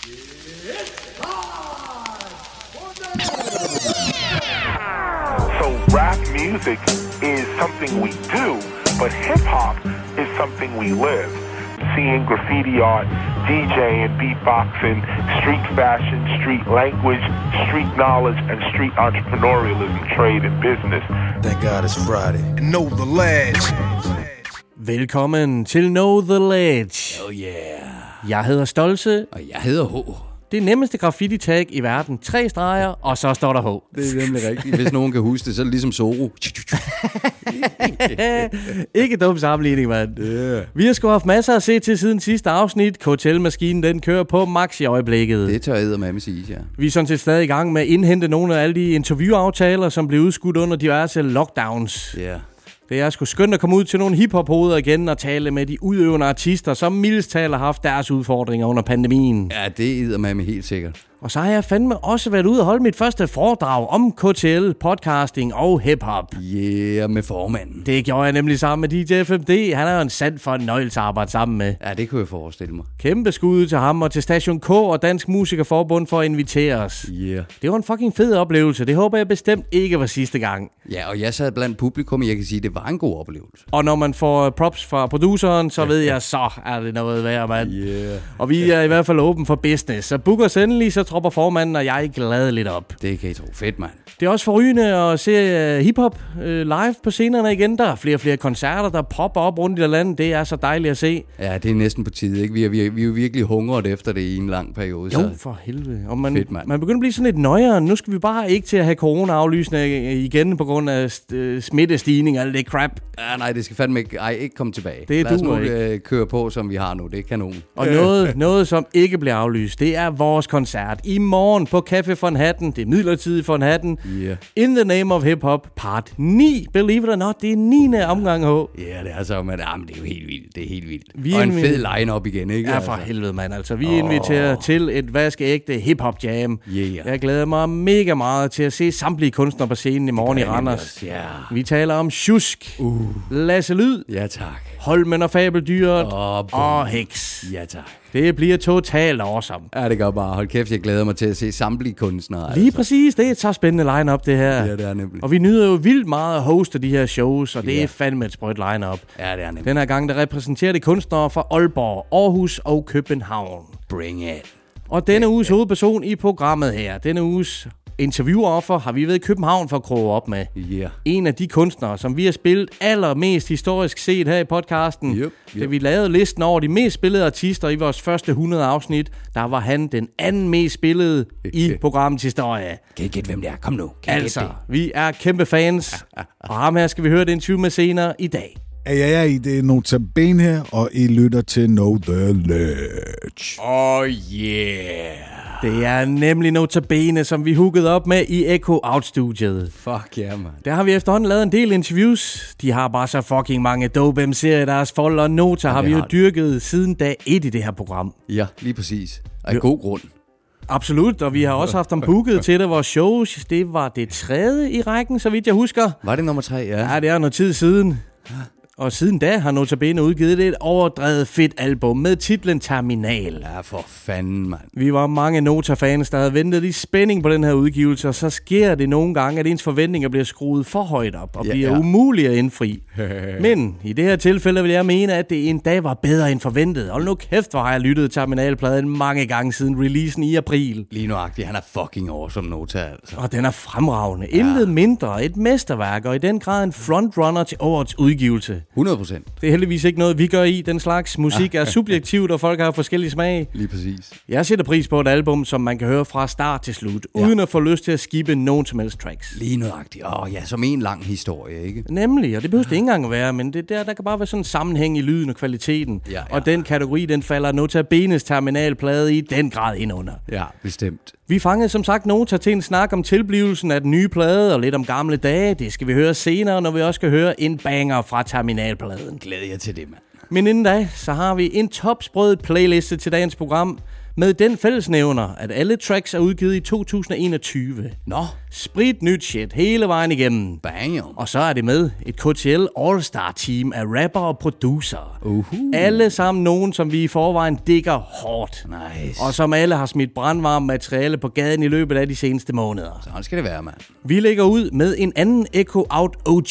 So rap music is something we do, but hip hop is something we live. Seeing graffiti art, DJing, beatboxing, street fashion, street language, street knowledge, and street entrepreneurialism, trade, and business. Thank God it's Friday. And know the lads. Velkommen til Know The Ledge. Oh yeah. Jeg hedder Stolse. Og jeg hedder H. Det nemmeste graffiti-tag i verden. Tre streger, og så står der H. Det er nemlig rigtigt. Hvis nogen kan huske det, så er det ligesom Zoro. Ikke dum sammenligning, mand. Yeah. Vi har sgu haft masser at se til siden sidste afsnit. KTL-maskinen, den kører på max i øjeblikket. Det tør jeg med sige, ja. Vi er sådan set stadig i gang med at indhente nogle af alle de interviewaftaler, som blev udskudt under diverse lockdowns. Ja. Det er sgu skønt at komme ud til nogle hiphop-hoveder igen og tale med de udøvende artister, som mildest talt har haft deres udfordringer under pandemien. Ja, det er med helt sikkert. Og så har jeg fandme også været ude og holde mit første foredrag om KTL, podcasting og hiphop. Yeah, med formanden. Det gjorde jeg nemlig sammen med DJ FMD. Han er jo en sand fornøjelse at arbejde sammen med. Ja, det kunne jeg forestille mig. Kæmpe skud til ham og til Station K og Dansk Musikerforbund for at invitere os. Yeah. Det var en fucking fed oplevelse. Det håber jeg bestemt ikke var sidste gang. Ja, og jeg sad blandt publikum, og jeg kan sige, at det var en god oplevelse. Og når man får props fra produceren, så ved jeg, så er det noget værd, mand. Yeah. Og vi er i hvert fald åben for business. Så book os endelig, så tropper formanden og jeg glad lidt op. Det kan I tro. Fedt, mand. Det er også forrygende at se uh, hiphop uh, live på scenerne igen. Der er flere og flere koncerter, der popper op rundt i landet. Det er så dejligt at se. Ja, det er næsten på tide, ikke? Vi er, vi er, vi er jo virkelig hungret efter det i en lang periode. Jo, Så. for helvede. Og man, Fedt, mand. man begynder at blive sådan lidt nøjere. Nu skal vi bare ikke til at have corona-aflysende igen på grund af uh, smittestigning og alt det crap. Ja, nej, det skal fandme ikke, ej, ikke komme tilbage. Det Lad os nu ikke. øh, køre på, som vi har nu. Det er kanon. Og noget, noget, som ikke bliver aflyst, det er vores koncert i morgen på Café von Hatten. Det er midlertidigt von Hatten. Yeah. In the Name of Hip Hop, part 9. Believe it or not, det er 9. omgang H. Ja, det er så, men jamen, det er jo helt vildt. Det er helt vildt. Vi og en fed line-up igen, ikke? Ja, for helvede, mand. Altså, vi inviterer til et vaskeægte hip-hop jam. Yeah. Jeg glæder mig mega meget til at se samtlige kunstnere på scenen i morgen i Randers. ja. Vi taler om Sjusk, uh. Lasse Lyd, Ja, tak. Holmen og Fabeldyret bum. og Heks. Ja, tak. Det bliver totalt awesome. Ja, det gør bare. Hold kæft, jeg glæder mig til at se samtlige kunstnere. Lige præcis, det er et så spændende line-up, det her. Ja, det er nemlig. Og vi nyder jo vildt meget at hoste de her shows, og det Ja. er fandme et sprødt line-up. Ja, det er nemlig. Den her gang, der repræsenterer det kunstnere fra Aalborg, Aarhus og København. Bring it. Og denne uges hovedperson i programmet her, denne uges interviewoffer, har vi været i København for at kroge op med. Yeah. En af de kunstnere, som vi har spillet allermest historisk set her i podcasten. Yep, yep. Da vi lavede listen over de mest spillede artister i vores første 100 afsnit, der var han den anden mest spillede i programmets historie. Kan I gætte, hvem det er? Kom nu. Kan Altså, vi er kæmpe fans, og ham her skal vi høre et interview med senere i dag. Ja, ja, ja, det er Notabene her, og I lytter til Know The Ledge. Oh yeah. Det er nemlig Notabene, som vi hookede op med i Echo Out-studiet. Fuck ja, yeah, man. Der har vi efterhånden lavet en del interviews. De har bare så fucking mange dope MC'er i deres fold, og Nota har det vi jo har dyrket siden dag 1 i det her program. Ja, lige præcis. Af god grund. Absolut, og vi har også haft ham booket til det, vores shows. Det var det tredje i rækken, så vidt jeg husker. Var det nummer tre? Ja. Ja, det er noget tid siden. Og siden da har Notabene udgivet et overdrevet fedt album med titlen Terminal. Ja, for fanden, mand. Vi var mange Nota-fans, der havde ventet i spænding på den her udgivelse, og så sker det nogle gange, at ens forventninger bliver skruet for højt op og Ja, bliver ja. umulige at indfri. Men i det her tilfælde vil jeg mene, at det en dag var bedre end forventet. Og nu kæft, hvor har jeg lyttet Terminalpladen mange gange siden releasen i april. Lige nuagtigt. Han er fucking awesome, Nota, altså. Og den er fremragende. Intet mindre. Et mesterværk, og i den grad en frontrunner til årets udgivelse. 100 procent. Det er heldigvis ikke noget, vi gør i. Den slags musik er subjektivt, og folk har forskellige smag. Lige præcis. Jeg sætter pris på et album, som man kan høre fra start til slut, ja. uden at få lyst til at skippe nogen som helst tracks. Lige nuagtigt. Åh oh, ja, som en lang historie, ikke? Nemlig, og det behøver det ikke engang at være, men det der, der kan bare være sådan en sammenhæng i lyden og kvaliteten. Ja, ja. Og den kategori, den falder Notabenes terminalplade i den grad ind under. Ja, bestemt. Vi fangede som sagt Nota til en snak om tilblivelsen af den nye plade og lidt om gamle dage. Det skal vi høre senere, når vi også skal høre en banger fra terminalpladen. Glæder jeg til det, mand. Men inden da, så har vi en topsprødet playliste til dagens program. Med den fællesnævner, at alle tracks er udgivet i 2021. Nå, Sprit nyt shit hele vejen igennem. bam. Og så er det med et KTL All-Star Team af rapper og producer. Uhu. Alle sammen nogen, som vi i forvejen digger hårdt. Nice. Og som alle har smidt brandvarmt materiale på gaden i løbet af de seneste måneder. Sådan skal det være, mand. Vi lægger ud med en anden Echo Out OG.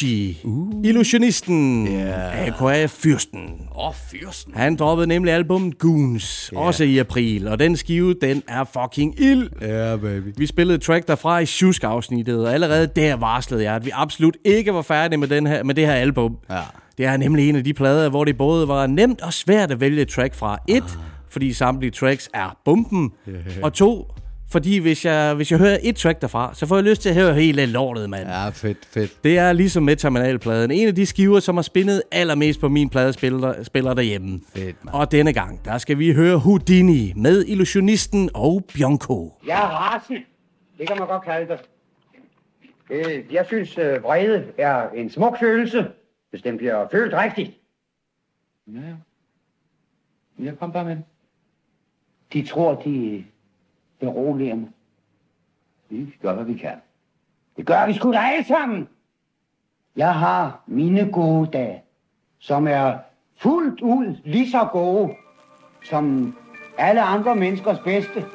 Uh. Illusionisten. Yeah. AKA Fyrsten. Åh, oh, fyrsten. Han droppede nemlig albumet Goons, yeah. også i april. Og den skive, den er fucking ild. Ja, yeah, baby. Vi spillede track derfra i Shusk-afsnittet, og allerede der varslede jeg, at vi absolut ikke var færdige med, den her, med det her album. Ja. Det er nemlig en af de plader, hvor det både var nemt og svært at vælge et track fra. Et, fordi samtlige tracks er bomben. Og to, fordi hvis jeg, hvis jeg hører et track derfra, så får jeg lyst til at høre hele lortet, mand. Ja, fedt, fedt. Det er ligesom med terminalpladen. En af de skiver, som har spindet allermest på min pladespiller spiller derhjemme. Fedt, mand. Og denne gang, der skal vi høre Houdini med Illusionisten og Bianco. Jeg er rasende. Det kan man godt kalde det. Øh, Jeg synes, øh, vrede er en smuk følelse, hvis den bliver følt rigtigt. Ja, jeg kom bare med den. De tror, de beroliger mig. Vi gør, hvad vi kan. Det gør vi sgu da alle sammen. Jeg har mine gode dage, som er fuldt ud lige så gode som alle andre menneskers bedste.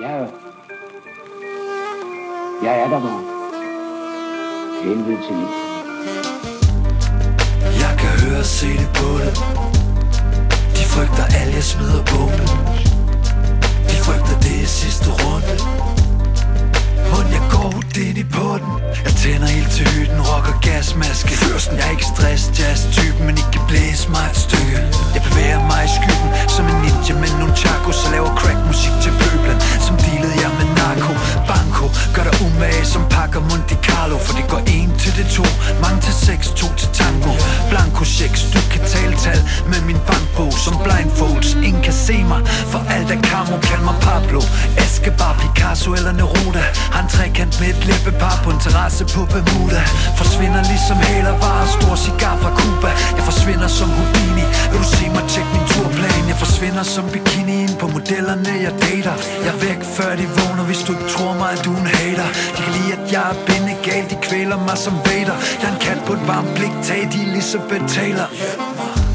Jeg, jeg er der bare. Helvede til liv. Jeg kan høre og se det på det De frygter alle, jeg smider bomben De frygter det er sidste runde. Mund, jeg går ind i på den. Jeg tænder helt til hytten, rocker gasmaske. Fyrsten, jeg er ikke stress, jazz typen Men ikke kan blæse mig et stykke. Jeg bevæger mig i skyggen Som en ninja med nogle chakos Så laver crack musik til pøblen. Som dealede jeg med narko Banco, gør dig umage som pakker Monte Carlo For det går en til det to Mange til seks, to til tango. Blanco checks, du kan tale tal Med min bankbog som blindfolds. Ingen kan se mig, for alt er kamo Kald mig Pablo, Escobar, Picasso eller Neruda Har en trekant med et læbepar på en terrasse på Bermuda. Forsvinder ligesom hælervarer, stor cigar fra Cuba. Jeg forsvinder som Houdini, vil du se mig tjekke min turplan? Jeg forsvinder som bikini på modellerne jeg dater. Jeg er væk før de vågner, hvis du ikke tror mig, at du er en hater De kan lide, at jeg er bindegal, de kvæler mig som Vader. Jeg er en kat på et varmt blik, tag de Elizabeth Taylor.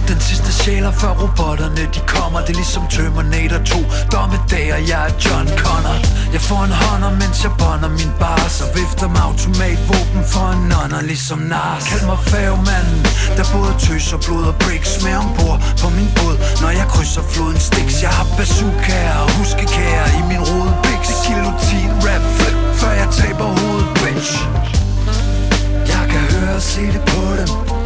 Den sidste sjæler før robotterne de kommer Det er ligesom Terminator 2 Dommedag og jeg er John Connor. Jeg får en hånder mens jeg bonder min bar Så vifter med automatvåben for en nonner ligesom Nars Kald mig fagmanden, Der både tøs og blod og bricks med ombord på min båd. Når jeg krydser floden Styx Jeg har bazookaer og huskekager i min rode Bix Kilotin rap flip Før jeg taber hovedet bitch. Jeg kan høre og se det på dem.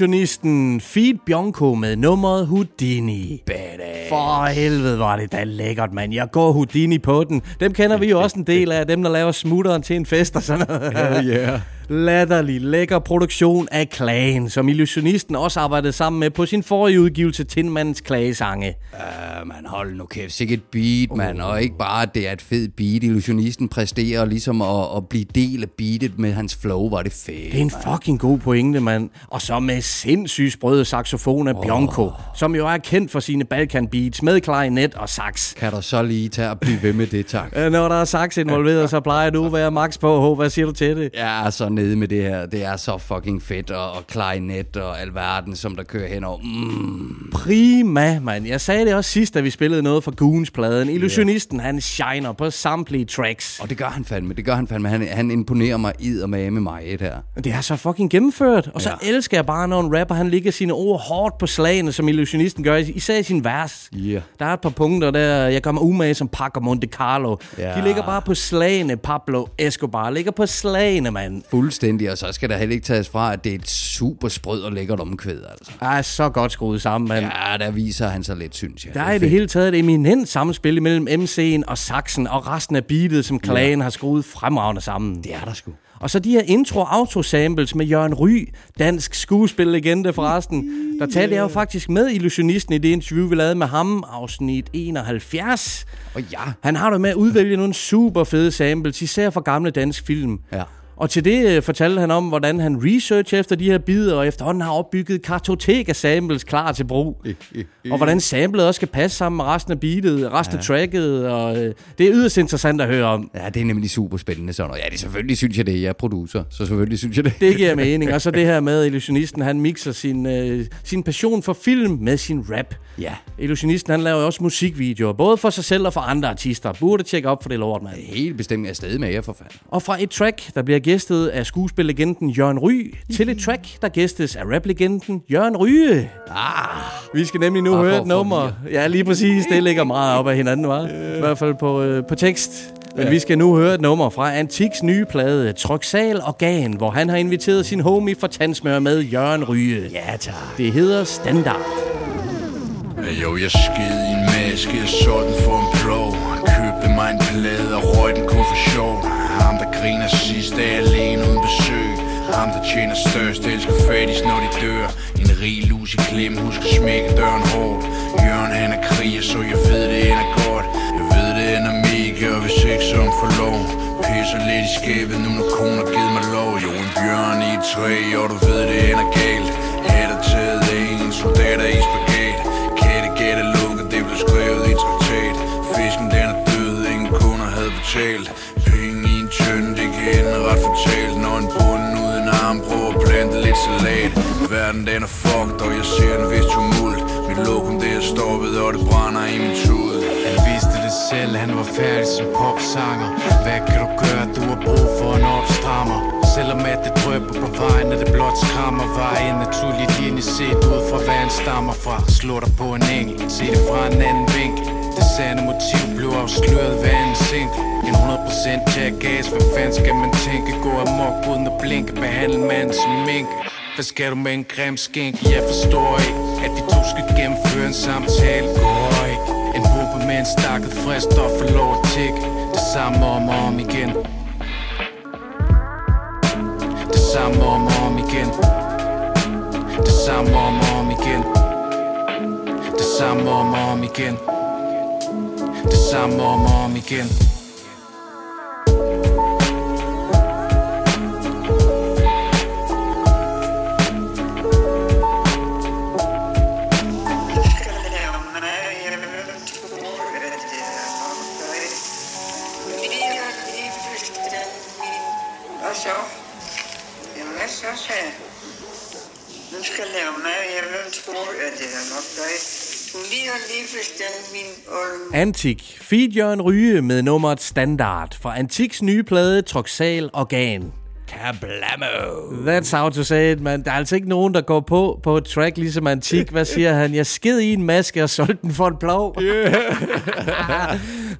Illusionisten Feed Bianco med nummeret Houdini. Badass. For helvede var det da lækkert, mand. Jeg går Houdini på den. Dem kender vi jo også en del af, dem der laver smutteren til en fest og sådan noget. Hell yeah. Latterlig lækker produktion af Klagen, som illusionisten også arbejdede sammen med på sin forrige udgivelse Tindmandens Klagesange. Uh, man, hold nu kæft, sikkert et beat, man. Og ikke bare, at det er et fedt beat. Illusionisten præsterer ligesom at, at blive del af beatet med hans flow, var det fedt. Det er en fucking god pointe, mand. Og så med sindssygt sprøde saxofon af Bionco, som jo er kendt for sine Balkan beats med klarinet og sax. Kan du så lige tage og blive ved med det, tak? Øh, Når der er sax involveret, så plejer du at være max på. H. Hvad siger du til det? Jeg er så nede med det her. Det er så fucking fedt, og, og klarinet og alverden, som der kører henover. Mm. Prima, mand. Jeg sagde det også sidst, da vi spillede noget fra Goons-pladen. Illusionisten, han shiner på samtlige tracks. Og det gør han fandme, det gør han fandme. Han, han imponerer mig id og med mig et her. Det er så fucking gennemført. Og så Ja. elsker jeg bare, når en rapper han ligger sine ord hårdt på slagene, som illusionisten gør, især i sin vers. Yeah. Der er et par punkter der, jeg gør mig umage som Paco Monte Carlo. Ja. De ligger bare på slagene, Pablo Escobar. Ligger på slagene, mand. Fuldstændig, og så skal der heller ikke tages fra, at det er et super sprød og lækkert omkvæd, altså. Er så godt skruet sammen, mand. Ja, der viser han sig lidt, synes jeg. Der er i det hele taget et eminent samspil mellem MC'en og saxen og resten af beatet, som Klagen har skruet fremragende sammen. Det er der sgu. Og så de her intro autosamples med Jørgen Ry, dansk skuespillegende forresten. Der talte jeg jo faktisk med illusionisten i det interview, vi lavede med ham, afsnit 71. Og ja, Han har det med at udvælge nogle super fede samples, især fra gamle dansk film. Ja. Og til det øh, fortalte han om, hvordan han researcher efter de her bidder, og efterhånden har opbygget et kartotek af samples klar til brug. og hvordan samlet også skal passe sammen med resten af beatet, resten ja. af tracket, og øh, det er yderst interessant at høre om. ja, det er nemlig super spændende sådan noget. Ja, det selvfølgelig synes jeg det. Jeg er producer, så selvfølgelig synes jeg det. Det giver mening. Og så det her med, illusionisten han mixer sin, øh, sin passion for film med sin rap. Ja. Illusionisten han laver også musikvideoer, både for sig selv og for andre artister. Burde tjekke op for det lort, mand. Helt bestemt er stadig med jer for fanden. Og fra et track, der bliver gæstet af skuespillegenden Jørgen Ry, til et track, der gæstes af raplegenden Jørgen Ryge. Ah, vi skal nemlig nu høre et nummer. Ja, lige præcis. Det ligger meget op ad hinanden, var. I hvert fald på, øh, på tekst. Men ja. vi skal nu høre et nummer fra Antiks nye plade, Troxal Organ, hvor han har inviteret sin homie for tandsmør med Jørgen Ryge. Ja, tak. Det hedder Standard. Jo, jeg sked i en maske, jeg så den for en plov Købte mig en plade og røg den kun for sjov griner sidst er alene uden besøg. Ham der tjener størst, elsker fattigst når de dør. En rig lus i klem, husk at smække døren hårdt. Jørgen han er kriger, så jeg ved det ender godt. Jeg ved det ender mega, og hvis ikke så hun får lov. Pisser lidt i skabet nu når konen har givet mig lov. Jo, en bjørn i et træ, og du ved det ender galt. Hætter taget af en soldater i spagat. Kattegat er lukket, det blev skrevet i traktat. Fisken den er død, ingen kunder havde betalt ret fortalt Når en bunden uden arm prøver at plante lidt salat. Verden den er fucked, og jeg ser en vis tumult. Mit lokum det er stoppet, og det brænder i min tud. Han vidste det selv, han var færdig som popsanger. Hvad kan du gøre, du har brug for en opstrammer. Selvom at det drøber på vejen, er det blot skrammer. Var en naturlig linje set ud fra hvad han stammer fra. Slå dig på en engel, se det fra en anden vinkel sande motiv blev afsløret hver en sink En 100% jackass, hvad fanden skal man tænke? Gå amok uden at blinke, behandle manden som mink. Hvad skal du med en grim skink? Jeg forstår ikke, at vi to skal gennemføre en samtale. Går ikke. En gruppe med en stakket frist og for lov at tikke Det samme om og om igen. Det samme om og om igen. Det samme om og om igen. Det samme om og om igen. Det samme om og om igen Hvad så? Jamen, hvad så, sagde jeg? Nu skal jeg lave mad, jeg vil tro, at det er nok dig. Du lige bestemt min. Antik. Feed Jørgen Ryge med nummeret Standard fra Antiks nye plade Troxal Organ. Kablamo! That's how to say it, man. Der er altså ikke nogen, der går på på et track ligesom Antik. Hvad siger han? Jeg sked i en maske og solgte den for en plov.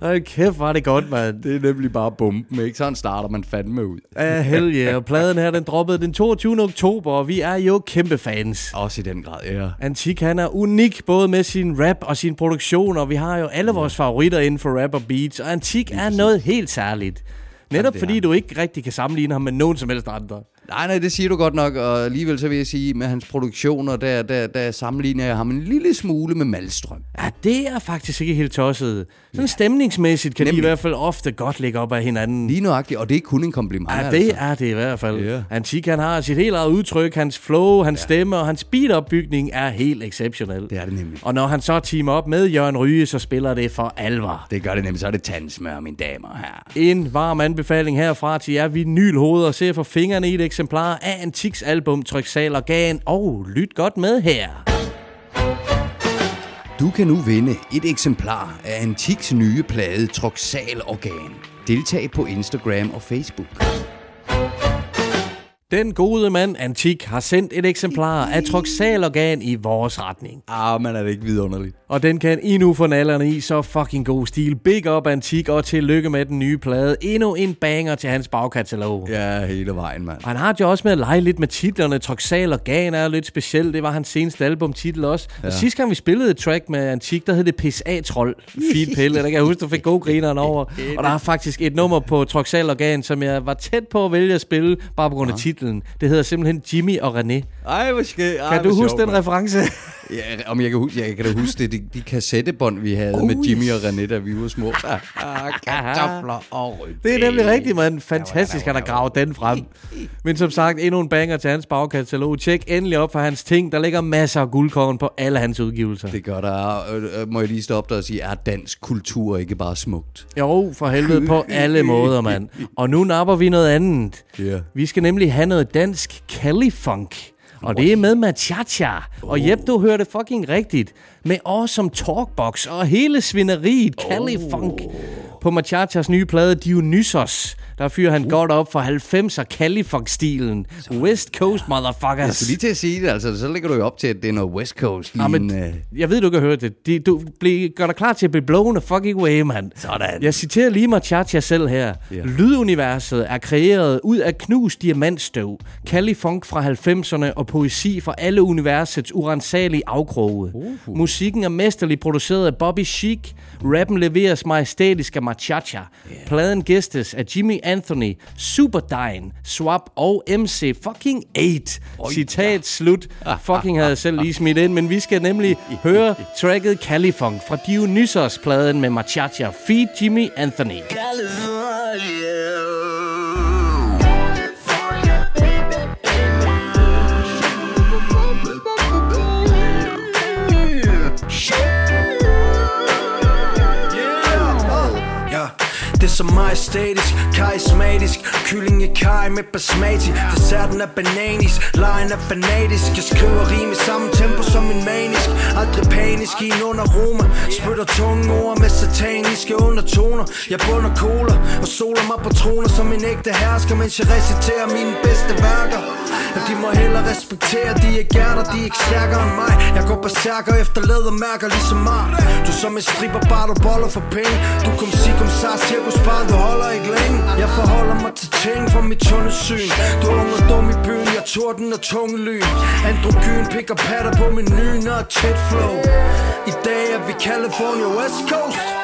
Hold kæft, var det godt, mand. Det er nemlig bare bomben, ikke? Sådan starter man fandme ud. Ah, hell yeah. Pladen her, den droppede den 22. oktober, og vi er jo kæmpe fans. Også i den grad, ja. Antik, han er unik, både med sin rap og sin produktion, og vi har jo alle vores favoritter inden for rap og beats, og Antik er noget helt særligt. Netop fordi du ikke rigtig kan sammenligne ham med nogen som helst andre. Nej, nej, det siger du godt nok, og alligevel så vil jeg sige, med hans produktioner, der, der, der sammenligner jeg ham en lille smule med Malstrøm. Ja, det er faktisk ikke helt tosset. Sådan stemningsmæssigt kan de i Nemlig. hvert fald ofte godt ligge op af hinanden. Lige nøjagtigt, og det er kun en kompliment. Ja, det altså. er det i hvert fald. Ja. Antik, han har sit helt eget udtryk, hans flow, hans stemme og hans beatopbygning er helt exceptionel. Det er det nemlig. Og når han så teamer op med Jørgen Ryge, så spiller det for alvor. Det gør det nemlig, så er det tandsmør, mine damer her. En varm anbefaling herfra til jer vinylhoveder. Se for fingrene i et eksemplar af Antiks album Tryk Sal Organ. Og lyt godt med her. Du kan nu vinde et eksemplar af Antiks nye plade Troxal Organ. Deltag på Instagram og Facebook. Den gode mand Antik har sendt et eksemplar af Troxal Organ i vores retning. Ah, man er det ikke vidunderligt. Og den kan I nu få nallerne i, så fucking god stil. Big up Antik, og tillykke med den nye plade. Endnu en banger til hans bagkatalog. Ja, hele vejen, mand. Og han har jo også med at lege lidt med titlerne. Troxal Organ er lidt specielt. Det var hans seneste albumtitel også. Ja. Og sidste gang vi spillede et track med Antik, der hed det PSA-troll. Fint pille. Der kan jeg huske, du fik gode grineren over. Og der er faktisk et nummer på Troxal Organ, som jeg var tæt på at vælge at spille, bare på grund af titlen. Det hedder simpelthen Jimmy og René. Ej, hvor skal... Ej, Kan du huske den reference? Ja, om jeg kan huske, jeg kan da huske det, de, de kassettebånd, vi havde oh, med Jimmy og René, da vi var små. Ah, ah, kartofler og rødben. Det er nemlig rigtigt, mand. Fantastisk, han har gravet den frem. Men som sagt, endnu en banger til hans bagkatalog. Tjek endelig op for hans ting. Der ligger masser af guldkorn på alle hans udgivelser. Det gør der. Må jeg lige stoppe dig og sige, er dansk kultur ikke bare smukt? Jo, for helvede på alle måder, mand. Og nu napper vi noget andet. Ja. Vi skal nemlig have noget dansk Cali-funk. Og det er med Machacha. Og Jep, du hørte fucking rigtigt. Med awesome talkbox og hele svineriet Cali-funk. På Machachas nye plade Dionysos, der fyrer han godt op for 90'er Cali-funk-stilen. West Coast Jeg motherfuckers. skulle lige til at sige det, altså, så ligger du jo op til, at det er noget West Coast. Ja, men, jeg ved, du kan høre det. De, du bliver, gør dig klar til at blive blown a fucking way, mand. Sådan. Jeg citerer lige Machacha selv her. Ja. Lyduniverset er kreeret ud af knust diamantstøv, Califunk fra 90'erne og poesi fra alle universets urensagelige afkroge. Uh. Musikken er mesterligt produceret af Bobby Chic. Rappen leveres majestætisk af Machacha. Yeah. Pladen gæstes af Jimmy Anthony, Superdine, Swap og MC fucking 8. Citat slut. Fucking havde jeg selv lige smidt ind, men vi skal nemlig høre tracket Califunk fra Dionysos-pladen med Machacha. Feed Jimmy Anthony. Ja, så majestætisk, karismatisk. Kylling i kaj med basmati. Desserten er bananis, lejen er fanatisk. Jeg skriver rim i samme tempo som min manisk. Aldrig panisk i en underroma. Spytter tunge ord med sataniske undertoner. Jeg bunder cola og soler mig på troner Som en ægte hersker, mens jeg reciterer mine bedste værker. Og de må hellere respektere, de er gærter, de er ikke stærkere end mig. Jeg går berserker efter lædermærker ligesom mig Du som en stripper, bare du boller for penge. Du kom sig, kom sar, cirkus barn, du holder ikke længe. Jeg forholder mig til ting for mit syn. Du er ung og dum i byen, jeg torden og tunge lyn. Androgyn pikker patter på menuen og tæt flow. I dag er vi California West Coast.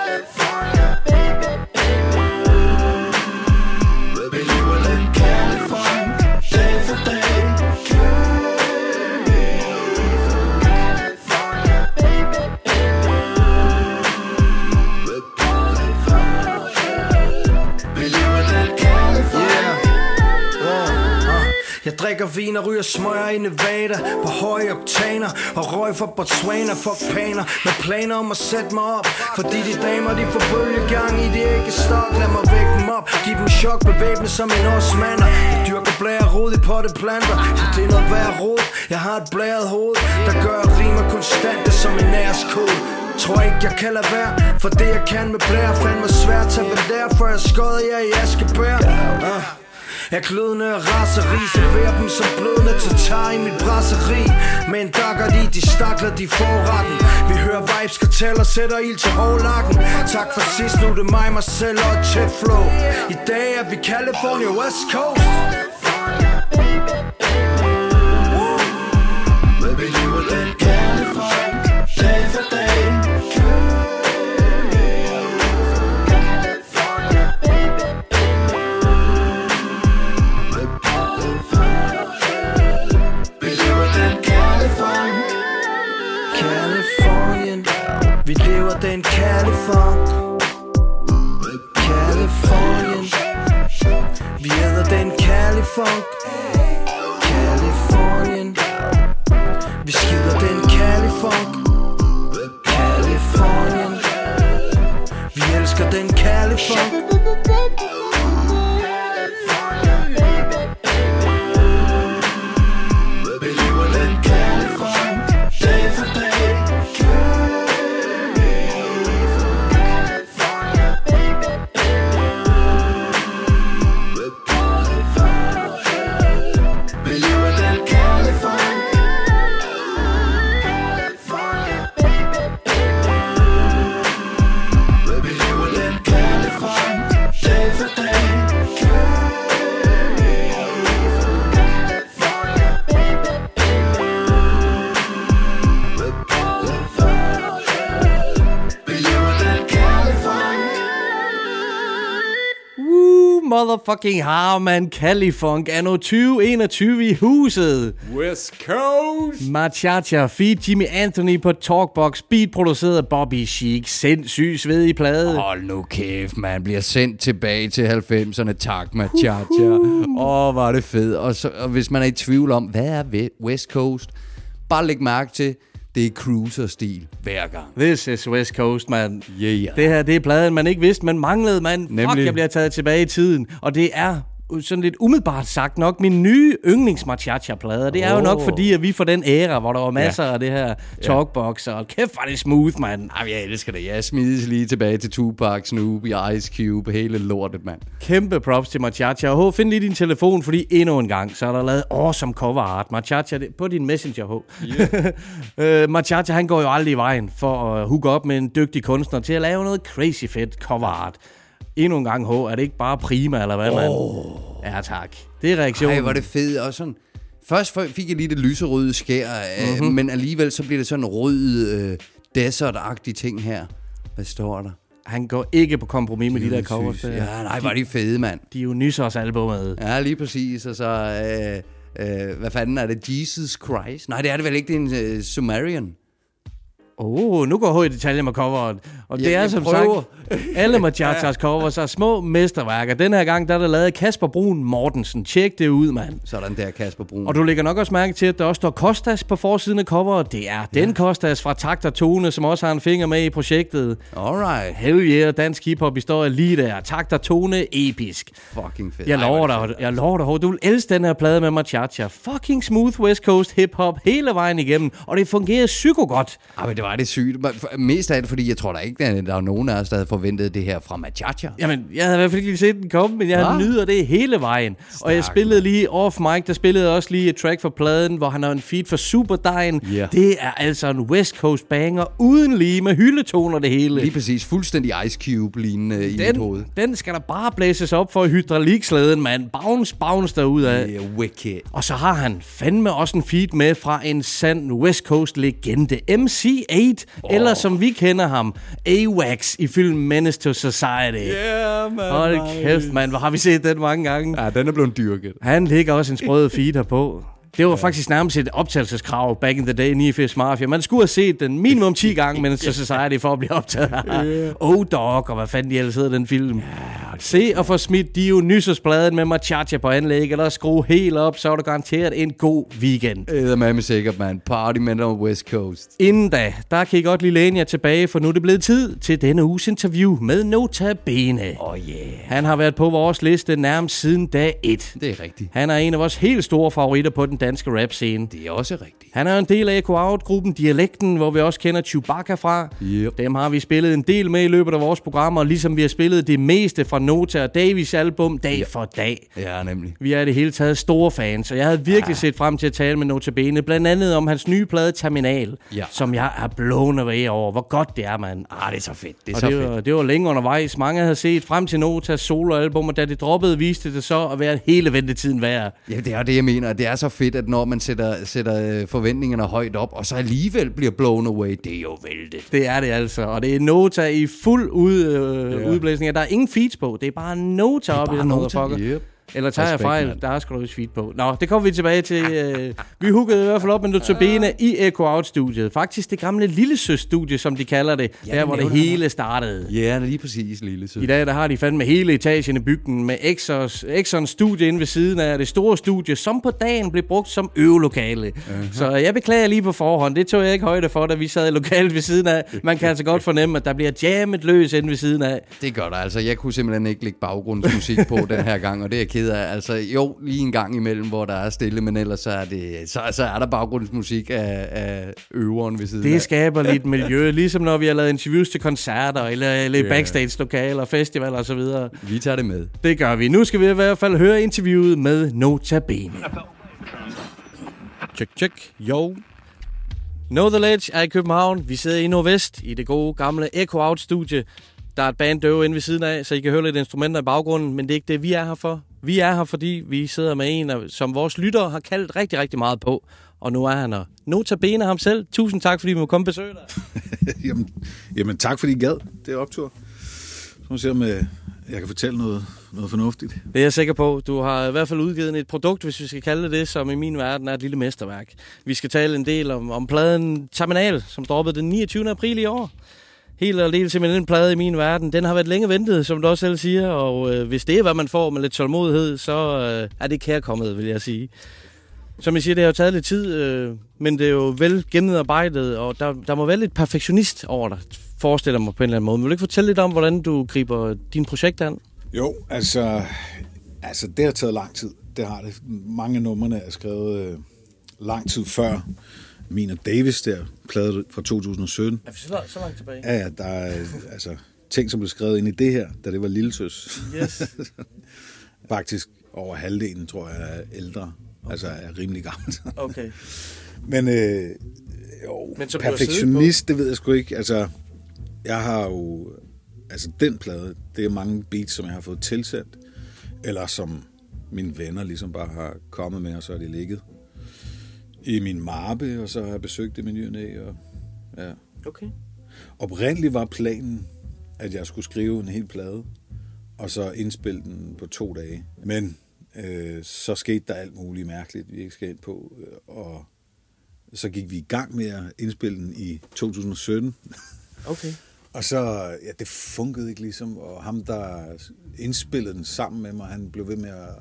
Jeg drikker vin og ryger smøger i Nevada. På høje oktaner Og røg for Botswana. Fuck paner Med planer om at sætte mig op. Fordi de damer de får bølgegang i det ikke stok Lad mig vække dem op. Giv dem chok Bevæbne som en osmander Jeg dyrker blære rod i potteplanter. Så det er noget værd rod. Jeg har et blæret hoved Der gør at rimer konstante som en nærskode Tror ikke jeg kan lade være For det jeg kan med blære Fandme svært. At være der For jeg skød jer i Askebær? Uh. Jeg klødende og raseri Serverer dem som blødende tatar i mit brasseri Men dakker de, de stakler, de forretten Vi hører vibes, karteller, sætter ild til hårlakken Tak for sidst, nu er det mig, mig selv og et flow I dag er vi California West Coast. Maybe you will let Califon Californien Vi hedder den Califunk Californien Vi skider den Califunk Californien Vi elsker den Califunk motherfucking Harman Califunk anno 2021 i huset. West Coast! Machacha feed Jimmy Anthony på Talkbox, beat produceret af Bobby Chic, sindssyg svedig plade. Hold nu kæft, man bliver sendt tilbage til 90'erne. Tak, Machacha. Åh, oh, var det fedt. Og, så, og hvis man er i tvivl om, hvad er West Coast? Bare læg mærke til, det er cruiser-stil hver gang. This is West Coast, man. Yeah. Det her, det er pladen, man ikke vidste, man manglede, man. Fuck, Nemlig. jeg bliver taget tilbage i tiden. Og det er sådan lidt umiddelbart sagt nok min nye yndlings plade Det er jo nok fordi, at vi får den æra, hvor der var masser af det her talkbox, og kæft, var det smooth, mand. Jamen, jeg elsker det. Jeg smides lige tilbage til Tupac, Snoop, Ice Cube, hele lortet, mand. Kæmpe props til Machacha. Og H, find lige din telefon, fordi endnu en gang, så er der lavet awesome cover art. Machacha, det- på din messenger, H. Yeah. uh, Machacha, han går jo aldrig i vejen for at hooke op med en dygtig kunstner til at lave noget crazy fedt cover art. Endnu en gang, H, er det ikke bare prima, eller hvad, mand? Ja, tak. Det er reaktionen. Ej, hvor det fedt. Og sådan, først fik jeg lige det lyserøde skær, mm-hmm. Mhm. men alligevel så bliver det sådan en rød, øh, desert-agtig ting her. Hvad står der? Han går ikke på kompromis med de der covers. der. Ja, nej, var de fede, mand. De er jo nysers albumet. Ja, lige præcis. Og så, øh, øh, hvad fanden er det? Jesus Christ? Nej, det er det vel ikke. Det er en øh, Sumerian. Oh, nu går H i detaljer med coveret. Og det Jeg- er jeg som prøver. sagt, alle Machachas covers er små mesterværker. Den her gang, der er der lavet Kasper Brun Mortensen. Tjek det ud, mand. Sådan der, Kasper Brun. Og du lægger nok også mærke til, at der også står Kostas på forsiden af coveret. Det er den Kostas fra Takt og Tone, som også har en finger med i projektet. Alright. Hell yeah, dansk hiphop historie lige der. Takt og Tone, episk. Fucking fedt. Jeg lover er dig, jeg lover dig, du vil elske den her plade med Machacha. Fucking smooth West Coast hip-hop hele vejen igennem, og det fungerer psyko godt. Ej, det var det sygt. Mest af det, fordi jeg tror da ikke, at der er nogen af os, der havde forventet det her fra Machacha. Jamen, jeg havde i hvert fald ikke lige set den komme, men jeg Hva? nyder det hele vejen. og jeg spillede lige off mic, der spillede også lige et track for pladen, hvor han har en feed for Superdejen. Ja. Det er altså en West Coast banger, uden lige med hyldetoner det hele. Lige præcis. Fuldstændig Ice Cube-lignende i mit hoved. den, den skal der bare blæses op for hydraulikslæden, mand. Bounce, bounce derudad. Yeah, wicked. Og så har han fandme også en feed med fra en sand West Coast legende, MC8, oh. eller som vi kender ham, AWAX i filmen Menace to Society. Yeah, man. Hold kæft, mand, hvor har vi set den mange gange. Ja, den er blevet dyrket. Han ligger også en sprød feed her på. Det var ja. faktisk nærmest et optagelseskrav back in the day, 89 Mafia. Man skulle have set den minimum 10 gange, men så Society for at blive optaget. yeah. Oh Dog, og hvad fanden de ellers hedder den film. Se og få smidt Dionysos-bladen med Machacha på anlæg, eller skrue helt op, så er du garanteret en god weekend. Det er med sikkert, man. Party men on West Coast. Inden da, der kan I godt lige læne jer tilbage, for nu er det blevet tid til denne uges interview med Nota Bene. Oh yeah. Han har været på vores liste nærmest siden dag 1. Det er rigtigt. Han er en af vores helt store favoritter på den danske rap-scene. Det er også rigtigt. Han er en del af Echo Out-gruppen Dialekten, hvor vi også kender Chewbacca fra. Yep. Dem har vi spillet en del med i løbet af vores programmer, ligesom vi har spillet det meste fra Nota og Davis album dag for dag. Ja, nemlig. Vi er i det hele taget store fans, og jeg havde virkelig ja. set frem til at tale med Notabene, blandt andet om hans nye plade Terminal, Ja. som jeg er blown away over. Hvor godt det er, mand. Ah, det er så fedt. Det er Og så det, fedt. var, det var længe undervejs. Mange havde set frem til Notas soloalbum, og da det droppede, viste det så at være hele ventetiden værd. Ja, det er det, jeg mener. Det er så fedt, at når man sætter, sætter øh, forventningerne højt op, og så alligevel bliver blown away, det er jo vældigt. Det er det altså, og det er Nota i fuld ud, øh, Ja. udblæsning. Der er ingen feeds på, det er bare Nota op i den motherfucker. yep. Eller tager jeg fejl? mand. Der er da feed på. Nå, det kommer vi tilbage til. Øh, vi huggede i hvert fald op med Notabene i Echo Out-studiet. Faktisk det gamle lillesøs-studie, som de kalder det. Ja, der, det hvor det hele startede. Ja, lige præcis, lille sød. I dag der har de fandme hele etagen i bygden med Exos, Exxons studie inde ved siden af det store studie, som på dagen blev brugt som øvelokale. Uh-huh. Så jeg beklager lige på forhånd. Det tog jeg ikke højde for, da vi sad i lokalet ved siden af. Man kan altså godt fornemme, at der bliver jammet løs inde ved siden af. Det gør der altså. Jeg kunne simpelthen ikke lægge baggrundsmusik på den her gang, og det er ked af. Altså, jo, lige en gang imellem, hvor der er stille, men ellers så er, det, så, så er der baggrundsmusik af, af øveren ved siden Det af. skaber lidt miljø, ligesom når vi har lavet interviews til koncerter, eller, eller Ja. backstage-lokaler, festivaler osv. Vi tager det med. Det gør vi. Nu skal vi i hvert fald høre interviewet med Notabene. Check, check. Jo. Know The Ledge er i København. Vi sidder i Nordvest i det gode gamle Echo Out studie. Der er et band døve inde ved siden af, så I kan høre lidt instrumenter i baggrunden, men det er ikke det, vi er her for. Vi er her, fordi vi sidder med en, som vores lyttere har kaldt rigtig, rigtig meget på. Og nu er han her. Notabene ham selv. Tusind tak, fordi vi må komme og besøge dig. jamen, jamen, tak fordi I gad. Det er optur. Så må se, om øh, jeg kan fortælle noget, noget fornuftigt. Det er jeg sikker på. Du har i hvert fald udgivet et produkt, hvis vi skal kalde det det, som i min verden er et lille mesterværk. Vi skal tale en del om, om pladen Terminal, som droppede den 29. april i år. Helt og helt simpelthen en plade i min verden. Den har været længe ventet, som du også selv siger, og øh, hvis det er, hvad man får med lidt tålmodighed, så øh, er det kærkommet, vil jeg sige. Som jeg siger, det har jo taget lidt tid, øh, men det er jo vel gennemarbejdet, og der, der må være lidt perfektionist over dig, forestiller mig på en eller anden måde. Men vil du ikke fortælle lidt om, hvordan du griber din projekt an? Jo, altså, altså det har taget lang tid. Det har det. Mange af numrene er skrevet øh, lang tid før min og Davis der, plade fra 2017. Er vi så, så langt tilbage? Ja, ja, der er altså, ting, som blev skrevet ind i det her, da det var lillesøs. Yes. Faktisk over halvdelen, tror jeg, er ældre. Okay. Altså er rimelig gammelt. Okay. Men øh, jo, Men perfektionist, det ved jeg sgu ikke. Altså, jeg har jo... Altså, den plade, det er mange beats, som jeg har fået tilsendt. Eller som mine venner ligesom bare har kommet med, og så er de ligget i min mappe, og så har jeg besøgt det ny og ja. Okay. Oprindeligt var planen, at jeg skulle skrive en hel plade, og så indspille den på to dage. Men øh, så skete der alt muligt mærkeligt, vi ikke skal ind på, øh, og så gik vi i gang med at indspille den i 2017. Okay. Og så, ja, det funkede ikke ligesom, og ham, der indspillede den sammen med mig, han blev ved med at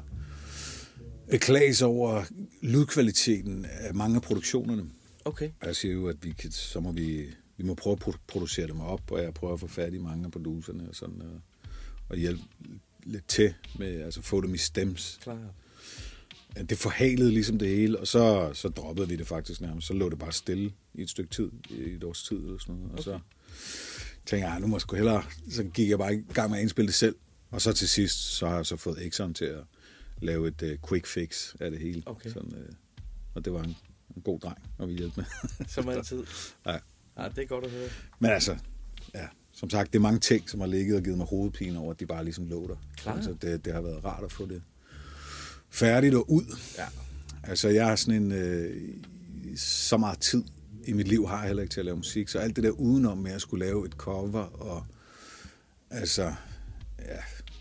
beklage sig over lydkvaliteten af mange af produktionerne. Okay. Og jeg siger jo, at vi kan, så må vi, vi må prøve at produ- producere dem op, og jeg prøver at få fat i mange af producerne og sådan, og, og hjælpe lidt til med, altså få dem i stems. Klar. Det forhalede ligesom det hele, og så, så droppede vi det faktisk nærmest. Så lå det bare stille i et stykke tid, i et års tid eller sådan noget. Og så tænkte jeg, "Ej, nu må jeg sgu hellere... Så gik jeg bare i gang med at indspille det selv. Og så til sidst, så har jeg så fået Exxon til at lave et uh, quick fix af det hele. Okay. Sådan, uh, og det var en, en god dreng, og vi hjælpe med. Som altid. ja. Ja, det er godt at høre. Men altså, ja, som sagt, det er mange ting, som har ligget og givet mig hovedpine over, at de bare ligesom lå der. Klar. Altså, det, det har været rart at få det færdigt og ud. Ja. Altså, jeg har sådan en... Øh, så meget tid i mit liv har jeg heller ikke til at lave musik, så alt det der udenom med at skulle lave et cover og... Altså, ja,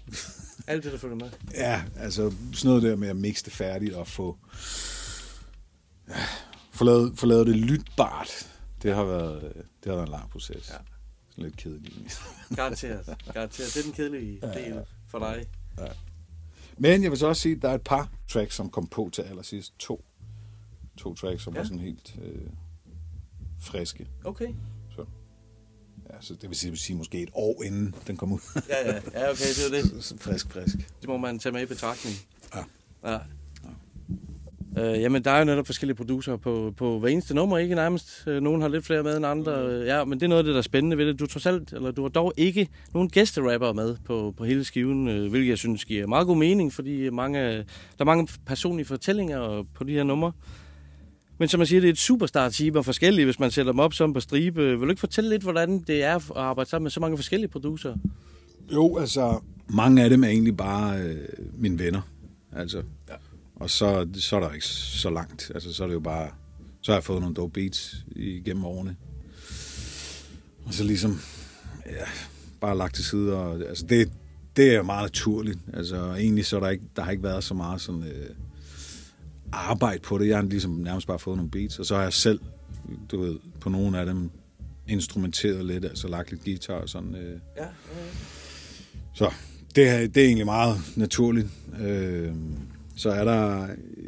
Alt det, der følger med. Ja, altså sådan noget der med at mixe det færdigt og få, ja, få, lavet, få lavet det lytbart. Det har været, det har været en lang proces. Ja. Sådan lidt kedeligt. Garanteret. Garanteret. Det er den kedelige del for dig. Ja. Men jeg vil så også sige, at der er et par tracks, som kom på til allersidst. To, to tracks, som ja. Ja. var sådan helt øh, friske. Okay. Så, ja, så det vil sige, sige måske et år inden den kom ud. Ja, ja. Ja, okay, det er det. Frisk, frisk. Det må man tage med i betragtning. Ja. Ja. Øh, jamen, der er jo netop forskellige producer på, på hver eneste nummer, ikke nærmest. Øh, Nogle har lidt flere med end andre. Øh, Ja, men det er noget af det, der er spændende ved det. Du, trods alt, eller du har dog ikke nogen gæsterapper med på, på hele skiven, øh, hvilket jeg synes giver meget god mening, fordi mange, der er mange personlige fortællinger på de her numre. Men som man siger, det er et superstar-team og forskellige, hvis man sætter dem op som på stribe. Vil du ikke fortælle lidt, hvordan det er at arbejde sammen med så mange forskellige producer? Jo, altså, mange af dem er egentlig bare øh, mine venner. Altså, ja. Og så, så er der ikke så langt. Altså, så er det jo bare... Så har jeg fået nogle dope beats igennem årene. Og så ligesom... Ja, bare lagt til side. Og, altså, det, det er meget naturligt. Altså, egentlig så er der ikke, der har ikke været så meget sådan, øh, arbejde på det. Jeg har ligesom nærmest bare fået nogle beats, og så har jeg selv, du ved, på nogle af dem instrumenteret lidt, altså lagt lidt guitar og sådan. Øh. Ja, ja, Så det er, det er egentlig meget naturligt. Øh, så er der,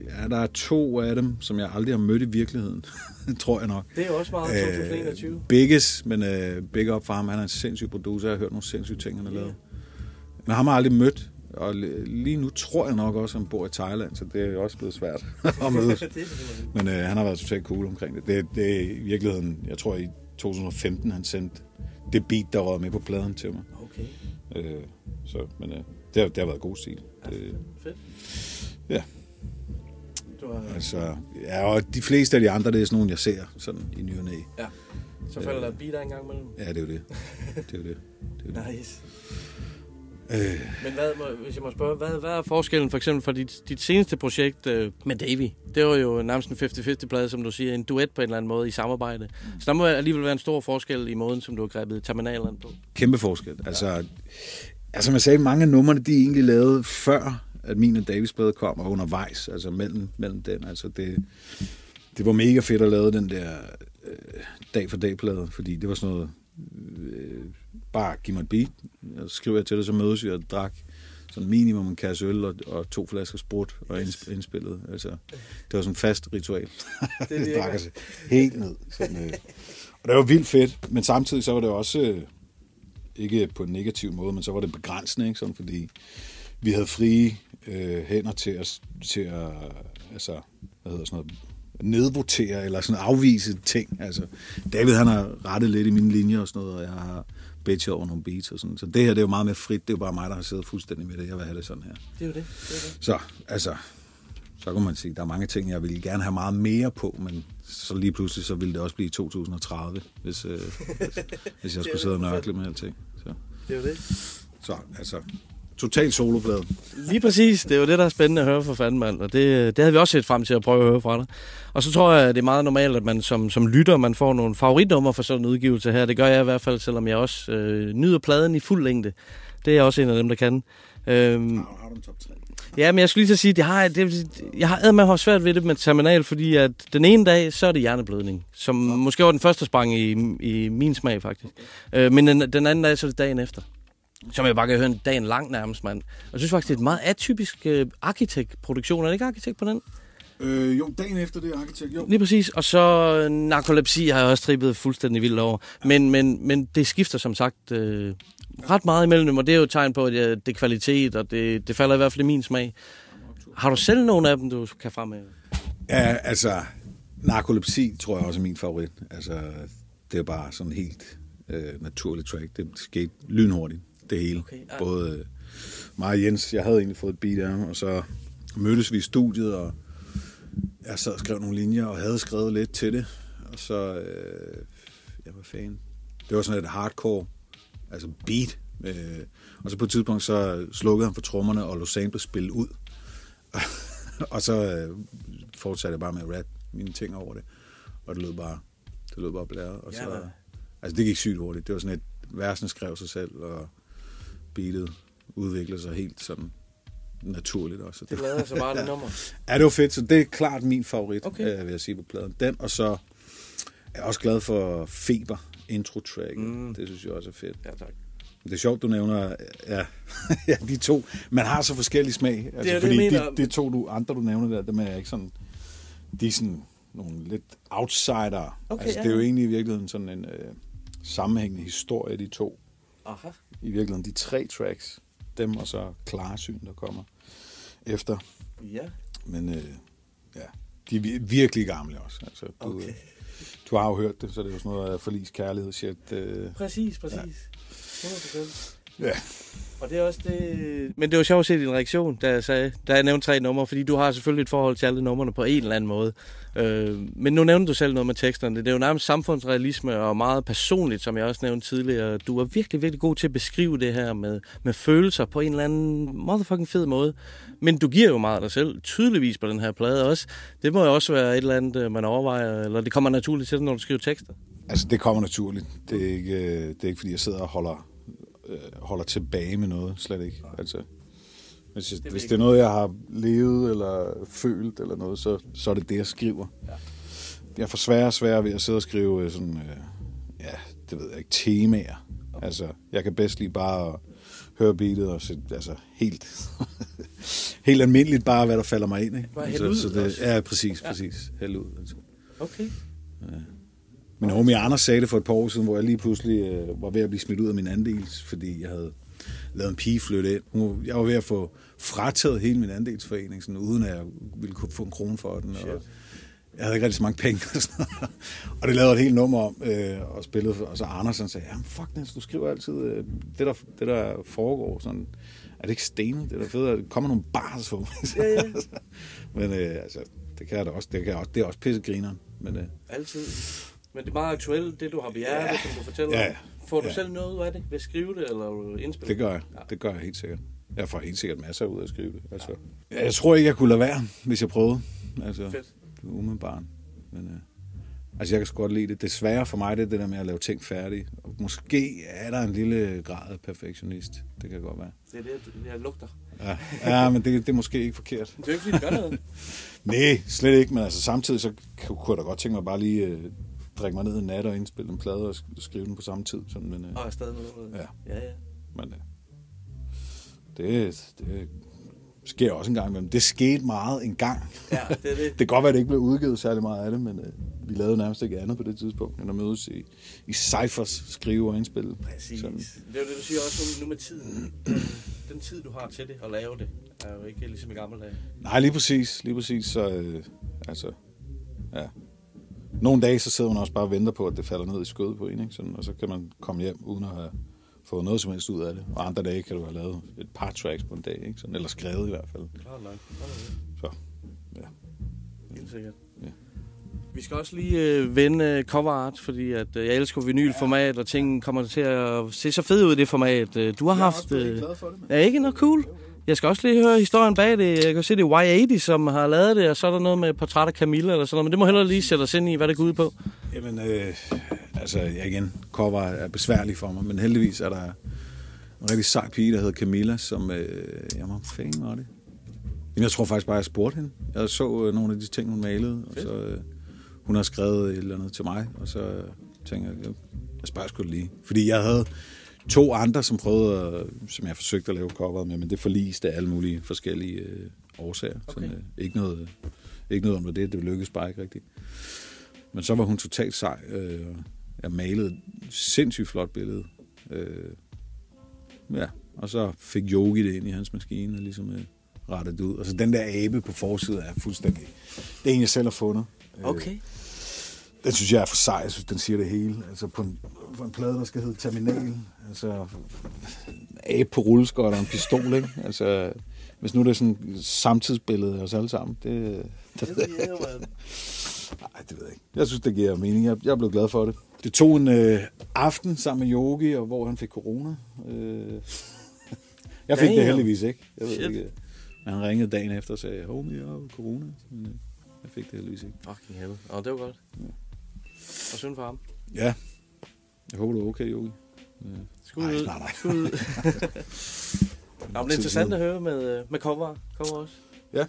er der to af dem, som jeg aldrig har mødt i virkeligheden, tror jeg nok. Det er også meget 2021. Øh, Bigges, men øh, big up for ham. Han er en sindssyg producer. Jeg har hørt nogle sindssyge ting, han har lavet. Men ham har jeg aldrig mødt. Og li- lige nu tror jeg nok også, at han bor i Thailand, så det er også blevet svært at mødes. Men øh, han har været totalt cool omkring det. det. Det er i virkeligheden, jeg tror i 2015, han sendte det beat, der var med på pladen til mig. Okay. Øh, så, men øh, det, har, det har været god stil. Det, Fedt. ja, Du har, altså, ja, og de fleste af de andre, det er sådan nogle, jeg ser sådan i ny og næ. ja. Så falder der et beat af en gang imellem. Ja, det er jo det. Det er jo det. det, er jo det. Nice. Øh, Men hvad, må, hvis jeg må spørge, hvad, hvad er forskellen for eksempel fra dit, dit seneste projekt øh, med Davy? Det var jo nærmest en 50-50-plade, som du siger, en duet på en eller anden måde i samarbejde. Så der må alligevel være en stor forskel i måden, som du har grebet terminalerne på. kæmpe forskel. Altså, altså, som jeg sagde, mange af numrene, de er egentlig lavet før, at min og Davis plade kom, og undervejs, altså mellem, mellem den. Altså, det, det var mega fedt at lave den der øh, dag for dag plade, fordi det var sådan noget, øh, bare giv mig et beat, og så skriver jeg til det, så mødes vi og drak sådan minimum en kasse øl og, og to flasker sprut og yes. indspillet. Altså, det var sådan en fast ritual. Det, det drak altså helt ned. Sådan, øh. Og det var vildt fedt, men samtidig så var det også, øh, ikke på en negativ måde, men så var det begrænsende, ikke? Sådan, fordi vi havde frie øh, hænder til at, til at altså, hvad hedder sådan noget, nedvotere eller sådan afvise ting. Altså, David han har rettet lidt i mine linjer og sådan noget, og jeg har bitchet over nogle beats og sådan. Så det her, det er jo meget mere frit. Det er jo bare mig, der har siddet fuldstændig med det. Jeg vil have det sådan her. Det er jo det. det, er det. Så, altså, så kan man sige, der er mange ting, jeg ville gerne have meget mere på, men så lige pludselig, så ville det også blive 2030, hvis, øh, hvis, hvis jeg skulle sidde og nørkle med alting. Så, Det er jo det. så altså, total soloplade. Lige præcis. Det er jo det, der er spændende at høre fra fanden, mand. Og det, det havde vi også set frem til at prøve at høre fra dig. Og så tror jeg, det er meget normalt, at man som, som lytter, man får nogle favoritnummer for sådan en udgivelse her. Det gør jeg i hvert fald, selvom jeg også øh, nyder pladen i fuld længde. Det er også en af dem, der kan. Øhm, Har du en top 3? Ja, men jeg skulle lige til at sige, at jeg har, det, jeg har med at svært ved det med terminal, fordi at den ene dag, så er det hjerneblødning, som ja. måske var den første sprang i, i min smag, faktisk. Øh, men den, den anden dag, så er det dagen efter. Som jeg bare kan høre en dagen lang nærmest, mand. Jeg synes faktisk, det er et meget atypisk øh, arkitektproduktion. Er det ikke arkitekt på den? Øh, jo, dagen efter det er arkitekt, jo. Lige præcis. Og så øh, narkolepsi har jeg også trippet fuldstændig vildt over. Men, men, men det skifter som sagt øh, ret meget imellem dem, og det er jo et tegn på, at det, det er kvalitet, og det, det falder i hvert fald i min smag. Har du selv nogle af dem, du kan fremhæve? Ja, altså, narkolepsi tror jeg også er min favorit. Altså, det er bare sådan helt øh, naturligt track. Det skete lynhurtigt, det hele. Okay, ja. Både øh, mig og Jens, jeg havde egentlig fået et beat af ham, og så mødtes vi i studiet, og jeg sad og skrev nogle linjer, og havde skrevet lidt til det. Og så, øh, ja, hvad fanden. Det var sådan et hardcore, altså beat. Øh, og så på et tidspunkt, så slukkede han for trommerne, og lå sample spille ud. og så øh, fortsatte jeg bare med at rap mine ting over det. Og det lød bare, det lød bare blæret. Og Ja, så, altså det gik sygt hurtigt. Det var sådan et, versen skrev sig selv, og beatet udviklede sig helt sådan naturligt også. Det lavede altså bare det nummer. Ja, det var fedt, så det er klart min favorit, Okay. øh, vil jeg sige på pladen. Den, og så er jeg også glad for Feber intro track. Mm. Det synes jeg også er fedt. Ja, tak. Det er sjovt, du nævner ja, ja, de to. Man har så forskellige smag. Altså, det, jeg fordi mener. de, de, to du, andre, du nævner der, dem er jeg ikke sådan... De er sådan nogle lidt outsider. Okay, altså, ja, det er jo ja. egentlig i virkeligheden sådan en øh, sammenhængende historie, de to. Aha. I virkeligheden de tre tracks. Dem og så Klarsyn, der kommer efter. Ja. Men øh, ja, de er vir- virkelig gamle også. Altså, du, Okay. okay. du har jo hørt det, så det er jo sådan noget forlis kærlighed shit. Øh, Præcis, præcis. 100%. Ja. Og det er også det... Men det var sjovt at se din reaktion, da jeg, sagde, da jeg nævnte tre numre, fordi du har selvfølgelig et forhold til alle numrene på en eller anden måde. Øh, men nu nævnte du selv noget med teksterne. Det er jo nærmest samfundsrealisme og meget personligt, som jeg også nævnte tidligere. Du er virkelig, virkelig god til at beskrive det her med, med følelser på en eller anden motherfucking fed måde. Men du giver jo meget af dig selv, tydeligvis på den her plade også. Det må jo også være et eller andet, øh, man overvejer, eller det kommer naturligt til, når du skriver tekster. Altså, det kommer naturligt. Det er ikke, øh, det er ikke fordi jeg sidder og holder øh, holder tilbage med noget, slet ikke. Altså, hvis, jeg, hvis det er noget, jeg har levet eller følt eller noget, så, så er det det, jeg skriver. Ja. Jeg får sværere og sværere ved at sidde og skrive øh, sådan, øh, ja, det ved jeg ikke, temaer. Okay. Altså, jeg kan bedst lige bare høre beatet og se, altså helt, helt almindeligt bare, hvad der falder mig ind. Ikke? Bare altså, hælde ud så det, også. Ja, præcis, Ja. præcis. Hælde ud. Altså. Okay. Min homie Anders sagde det for et par år siden, hvor jeg lige pludselig øh, var ved at blive smidt ud af min andel, fordi jeg havde lavet en pige flytte ind. Hun, jeg var ved at få frataget hele min andelsforening, sådan, uden at jeg ville kunne få en krone for den. Og jeg havde ikke rigtig så mange penge. Og, sådan noget. og det lavede et helt nummer om, øh, og spillede, og så Anders han sagde, jamen fuck Niels, du skriver altid øh, det, der, det, der foregår. Sådan, er det ikke stenet? Det er da fedt, at der kommer nogle bars for mig. Ja, ja. Men øh, altså, det kan jeg da også. Det, kan jeg også, det er også pissegrineren. Men, øh, Altid. Men det er meget aktuelt, det du har på hjertet, ja. som du fortæller. Ja. Får du ja. selv noget ud af det ved at skrive det, eller indspille Det gør jeg. Det gør jeg helt sikkert. Jeg får helt sikkert masser ud af at skrive det. Altså, jeg tror ikke, jeg kunne lade være, hvis jeg prøvede. Altså, Fedt. umiddelbart. Men, øh, altså, jeg kan sgu godt lide det. Det svære for mig, det er det der med at lave ting færdige. Og måske er der en lille grad af perfektionist. Det kan godt være. Det er det, det jeg lugter. Ja, ja men det, det er måske ikke forkert. Det er jo ikke, fordi gør noget. Nej, slet ikke. Men altså, samtidig så kunne kunne jeg da godt tænke mig bare lige øh, drikke mig ned en nat og indspille en plade og sk- skrive den på samme tid. Sådan, men, øh, Og er stadig noget. Ja. Ja, ja. Men øh, det, det sker også en gang imellem. Det skete meget en gang. Ja, det er det. det kan godt være, at det ikke blev udgivet særlig meget af det, men øh, vi lavede nærmest ikke andet på det tidspunkt, end at mødes i, i cyphers, skrive og indspille. Præcis. Sådan. Det er jo det, du siger også nu, med tiden. Den tid, du har til det, at lave det, er jo ikke ligesom i gamle dage. Nej, lige præcis. Lige præcis. Så, øh, altså, ja. Nogle dage, så sidder man også bare og venter på, at det falder ned i skødet på en, ikke? Sådan, og så kan man komme hjem, uden at have fået noget som helst ud af det. Og andre dage kan du have lavet et par tracks på en dag, ikke? Sådan, eller skrevet i hvert fald. Klart nok. Så, ja. Helt sikkert. Ja. Vi skal også lige øh, vende øh, cover art, fordi at, øh, jeg elsker vinylformat, og ting kommer til at se så fed ud i det format. Øh, Du har haft... Øh, for det, er ikke noget cool? Jeg skal også lige høre historien bag det. Jeg kan se, det er Y80, som har lavet det, og så er der noget med portræt af Camilla eller sådan noget. Men det må hellere lige sætte os ind i, hvad det går ud på. Jamen, øh, altså igen, cover er besværligt for mig, men heldigvis er der en rigtig sej pige, der hedder Camilla, som, øh, jamen, hvor fanden var det? Jamen, jeg tror faktisk bare, jeg spurgte hende. Jeg så øh, nogle af de ting, hun malede, og så øh, hun har skrevet et eller andet til mig, og så øh, tænker jeg, jeg, jeg spørger sgu lige. Fordi jeg havde to andre, som prøvede, at, som jeg forsøgte at lave coveret med, men det forliste af alle mulige forskellige øh, årsager. Okay. Sådan, øh, ikke, noget, ikke noget om det, det lykkedes bare ikke rigtigt. Men så var hun totalt sej. Øh, jeg malede et sindssygt flot billede. Øh, ja, og så fik Yogi det ind i hans maskine og ligesom øh, rettet det ud. Og så den der abe på forsiden er fuldstændig... Det er en, jeg selv har fundet. Okay. Den synes jeg er for sej. Jeg synes, den siger det hele. Altså på en, på en plade, der skal hedde Terminal. Altså abe på rulleskøjt og en pistol, ikke? Altså, hvis nu det er sådan et samtidsbillede af os alle sammen, det, det, ikke. Nej, det ved jeg ikke. Jeg synes, det giver mening. Jeg, jeg blev glad for det. Det tog en øh, aften sammen med Yogi, og hvor han fik corona. Øh, jeg fik Damn. det heldigvis ikke. Jeg ved Shit. ikke. Men han ringede dagen efter og sagde, homie, jeg har corona. Men, øh, jeg fik det heldigvis ikke. Fucking hell. Og det var godt. Og synd for ham. Ja. Jeg håber, du er okay, Yogi. Skud Nej, ud. nej, nej. Skud ud. Nå, men det er interessant at høre med, øh, med cover, cover også. Ja.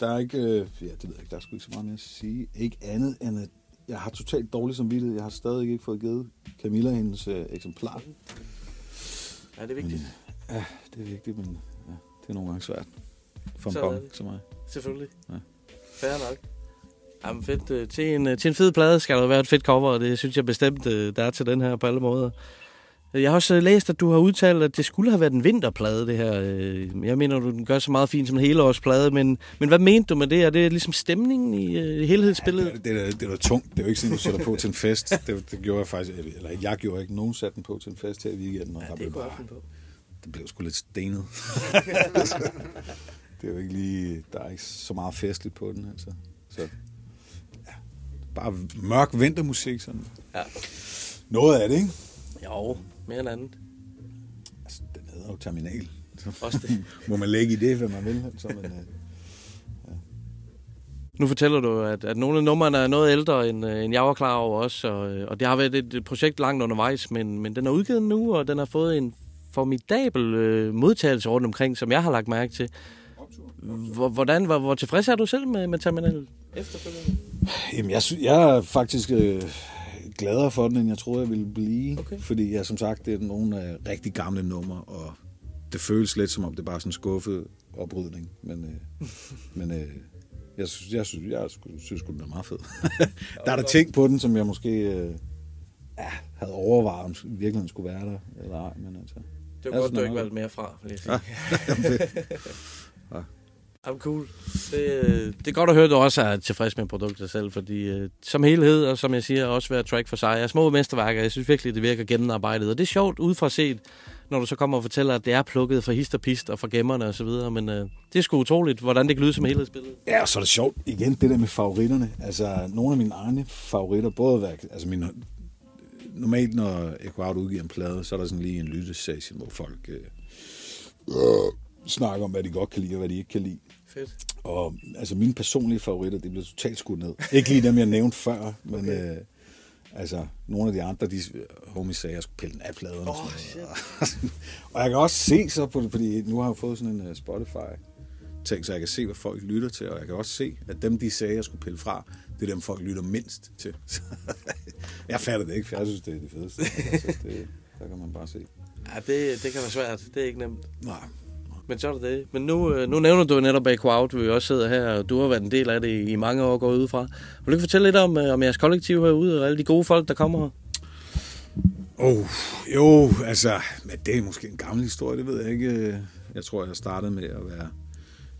Der er ikke, øh, ja, det ved jeg ikke, der er sgu ikke så meget mere at sige. Ikke andet end, at jeg har totalt dårlig samvittighed. Jeg har stadig ikke fået givet Camilla hendes øh, eksemplar. Ja, det er vigtigt. Ja, det er vigtigt, men ja, det er nogle gange svært. For en bong som mig. Selvfølgelig. Ja. Fair nok. Jamen fedt. øh, Til en, øh, til en fed plade skal der være et fedt cover, og det synes jeg bestemt, øh, der er til den her på alle måder. Jeg har også læst, at du har udtalt, at det skulle have været en vinterplade, det her. Jeg mener, du den gør så meget fint som en helårsplade, men, men hvad mente du med det? Er det ligesom stemningen i øh, helhedsbilledet? Det, det, er, det er da tungt. Det er jo ikke sådan, du sætter på til en fest. Det, det gjorde jeg faktisk, eller jeg gjorde ikke. Nogen satte den på til en fest her i weekenden, og ja, der blev bare, på. det blev sgu lidt stenet. det er jo ikke lige, der er ikke så meget festligt på den, altså. Så, ja, bare mørk vintermusik, sådan. Ja. Noget af det, ikke? Jo, mere end andet. Altså, den hedder jo Terminal. Så Også det. må man lægge i det, hvad man vil. Altså, men, øh, ja. Nu fortæller du, at, at nogle af numrene er noget ældre, end, øh, end jeg var klar over også, og, øh, og det har været et, et projekt langt undervejs, men, men den er udgivet nu, og den har fået en formidabel øh, modtagelse rundt omkring, som jeg har lagt mærke til. Hvor- Hvordan, hvor, hvor tilfreds er du selv med, med Terminal efterfølgende? Jamen, jeg, jeg er faktisk øh, gladere for den, end jeg troede, jeg ville blive. Okay. Fordi jeg, som sagt, det er nogle af rigtig gamle numre, og det føles lidt som om, det er bare sådan en skuffet oprydning. Men, øh, men øh, jeg, synes, jeg, synes, jeg synes, den er meget fed. der er der ting på den, som jeg måske øh, ja, havde overvejet, om i virkeligheden skulle være der, eller ej. Men altså, Det var jeg godt, du ikke valgte mere fra, vil jeg sige. Ja, Ja. Jamen, cool. Det, øh, det er godt at høre, at du også er tilfreds med produktet selv, fordi øh, som helhed, og som jeg siger, også hver track for sig, er små mesterværker. Jeg synes virkelig, det virker gennemarbejdet. Og det er sjovt udefra set, når du så kommer og fortæller, at det er plukket fra hist og pist og fra gemmerne og så videre. Men øh, det er sgu utroligt, hvordan det kan lyde som helhedsbillede. Ja, og så er det sjovt igen, det der med favoritterne. Altså, nogle af mine egne favoritter, både værk, altså mine, normalt når Echo udgiver en plade, så er der sådan lige en lyttesession, hvor folk øh, øh, snakker om, hvad de godt kan lide og hvad de ikke kan lide. Fedt. Og altså mine personlige favoritter, det blev totalt skudt ned. Ikke lige dem, jeg nævnte før, men okay. øh, altså nogle af de andre, de homies sagde, at jeg skulle pille den af pladen. Oh, og, sådan noget. og jeg kan også se så på det, fordi nu har jeg fået sådan en uh, Spotify ting, så jeg kan se, hvad folk lytter til, og jeg kan også se, at dem, de sagde, jeg skulle pille fra, det er dem, folk lytter mindst til. Så, jeg fatter det ikke, for jeg synes, det er det fedeste. Altså, det, der kan man bare se. Ja, det, det kan være svært. Det er ikke nemt. Nej. Men så er det det. Men nu, øh, nu nævner du netop Echo Out, vi også sidder her, og du har været en del af det i mange år gået udefra. Vil du ikke fortælle lidt om, øh, om jeres kollektiv herude, og alle de gode folk, der kommer her? Oh, jo, altså, men det er måske en gammel historie, det ved jeg ikke. Jeg tror, jeg startede med at være,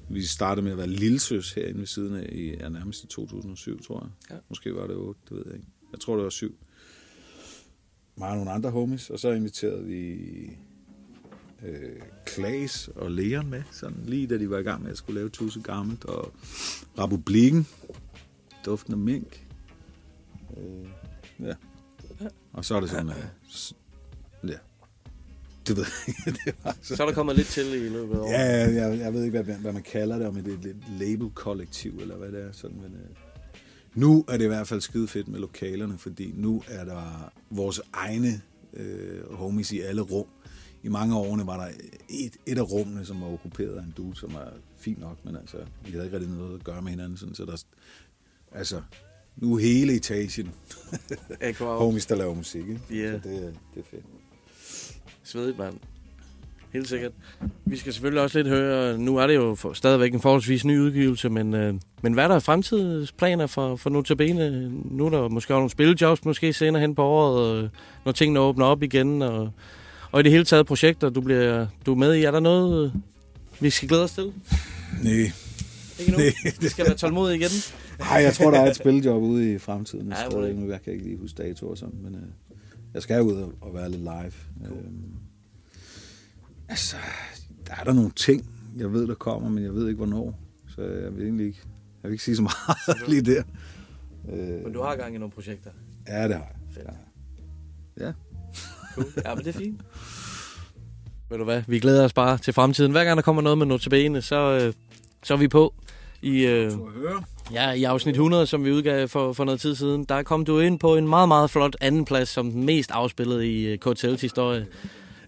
vi startede med at være lillesøs herinde ved siden af i ja, nærmest i 2007, tror jeg. Ja. Måske var det 8, det ved jeg ikke. Jeg tror, det var 7. Mig og nogle andre homies, og så inviterede vi øh, Klaas og Leon med, sådan lige da de var i gang med at skulle lave Tusse Gammelt, og Republiken, Duften af Mink. Øh, ja. Og så er det sådan, øh, ja, det ved jeg det var Så er der kommet lidt til i løbet af året. Ja, jeg, jeg ved ikke, hvad, hvad man kalder det, om det er et label-kollektiv, eller hvad det er. Sådan, men, øh, nu er det i hvert fald skide fedt med lokalerne, fordi nu er der vores egne øh, homies i alle rum. I mange af årene var der et, et af rummene, som var okkuperet af en dude, som var fint nok, men altså, vi havde ikke rigtig noget at gøre med hinanden, sådan, så der, altså, nu hele etagen homies, der laver musik, ikke? Ja. Så det, det er fedt. Svedigt, mand. Helt sikkert. Vi skal selvfølgelig også lidt høre, nu er det jo for, stadigvæk en forholdsvis ny udgivelse, men, øh, men hvad er der fremtidsplaner for, for Notabene? Nu er der måske også nogle spillejobs, måske senere hen på året, øh, når tingene åbner op igen, og, og i det hele taget projekter, du, bliver, du er med i. Er der noget, øh, vi skal glæde os til? Nej. Ikke nu? Vi skal være tålmodige igen. Nej, jeg tror, der er et spiljob ude i fremtiden. Ja, Ja, er det? nu jeg kan ikke lige huske datoer og sådan, men øh, jeg skal ud og, være lidt live. Cool. Øhm, altså, der er der nogle ting, jeg ved, der kommer, men jeg ved ikke, hvornår. Så jeg vil egentlig ikke, jeg vil ikke sige så meget lige der. Øh, Men du har gang i nogle projekter. ja, det har jeg. Fedt. Ja. Cool. Ja, men det er fint. Ved du hvad, vi glæder os bare til fremtiden. Hver gang der kommer noget med Notabene, så, øh, så er vi på. I, øh, ja, I afsnit 100, som vi udgav for, for noget tid siden, der kom du ind på en meget, meget flot andenplads som den mest afspillede i øh, KTL's historie.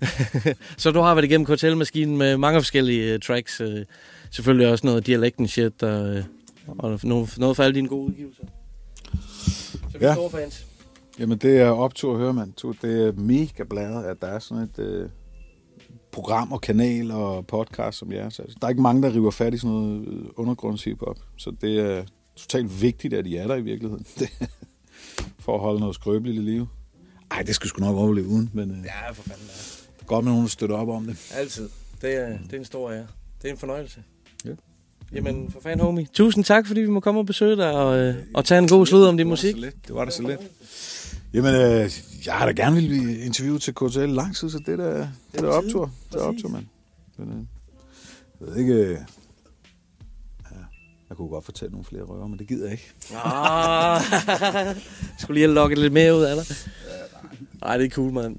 så du har været igennem KTL-maskinen med mange forskellige øh, tracks. Øh, selvfølgelig også noget dialekten shit, og, og noget, noget for alle dine gode udgivelser. Så vi er Ja. store fans. Jamen, det er optur at høre, mand. Du, Det er mega bladet, at der er sådan et øh, program og kanal og podcast som jeres. Altså, der er ikke mange, der river fat i sådan noget øh, undergrundshiphop. Så det er totalt vigtigt, at I er der i virkeligheden. Det, for at holde noget skrøbeligt i live. Ej, det skulle sgu nok overleve uden, men øh, Ja, for fanden. Ja. det er godt med nogen, der støtter op om det. Altid. Det er, det er en stor ære. Det er en fornøjelse. Ja. Jamen, for fanden, homie. Tusind tak, fordi vi må komme og besøge dig og, øh, og tage en god slud om din musik. Det var det så let. Jamen, øh, jeg har da gerne ville blive interviewet til KTL lang tid, så det er da, det er da optur. Det er optur, mand. Men, øh, jeg ved ikke... Øh, ja, jeg kunne godt fortælle nogle flere røver, men det gider jeg ikke. Ah, skulle lige have lukket lidt mere ud af dig. Nej, det er cool, mand.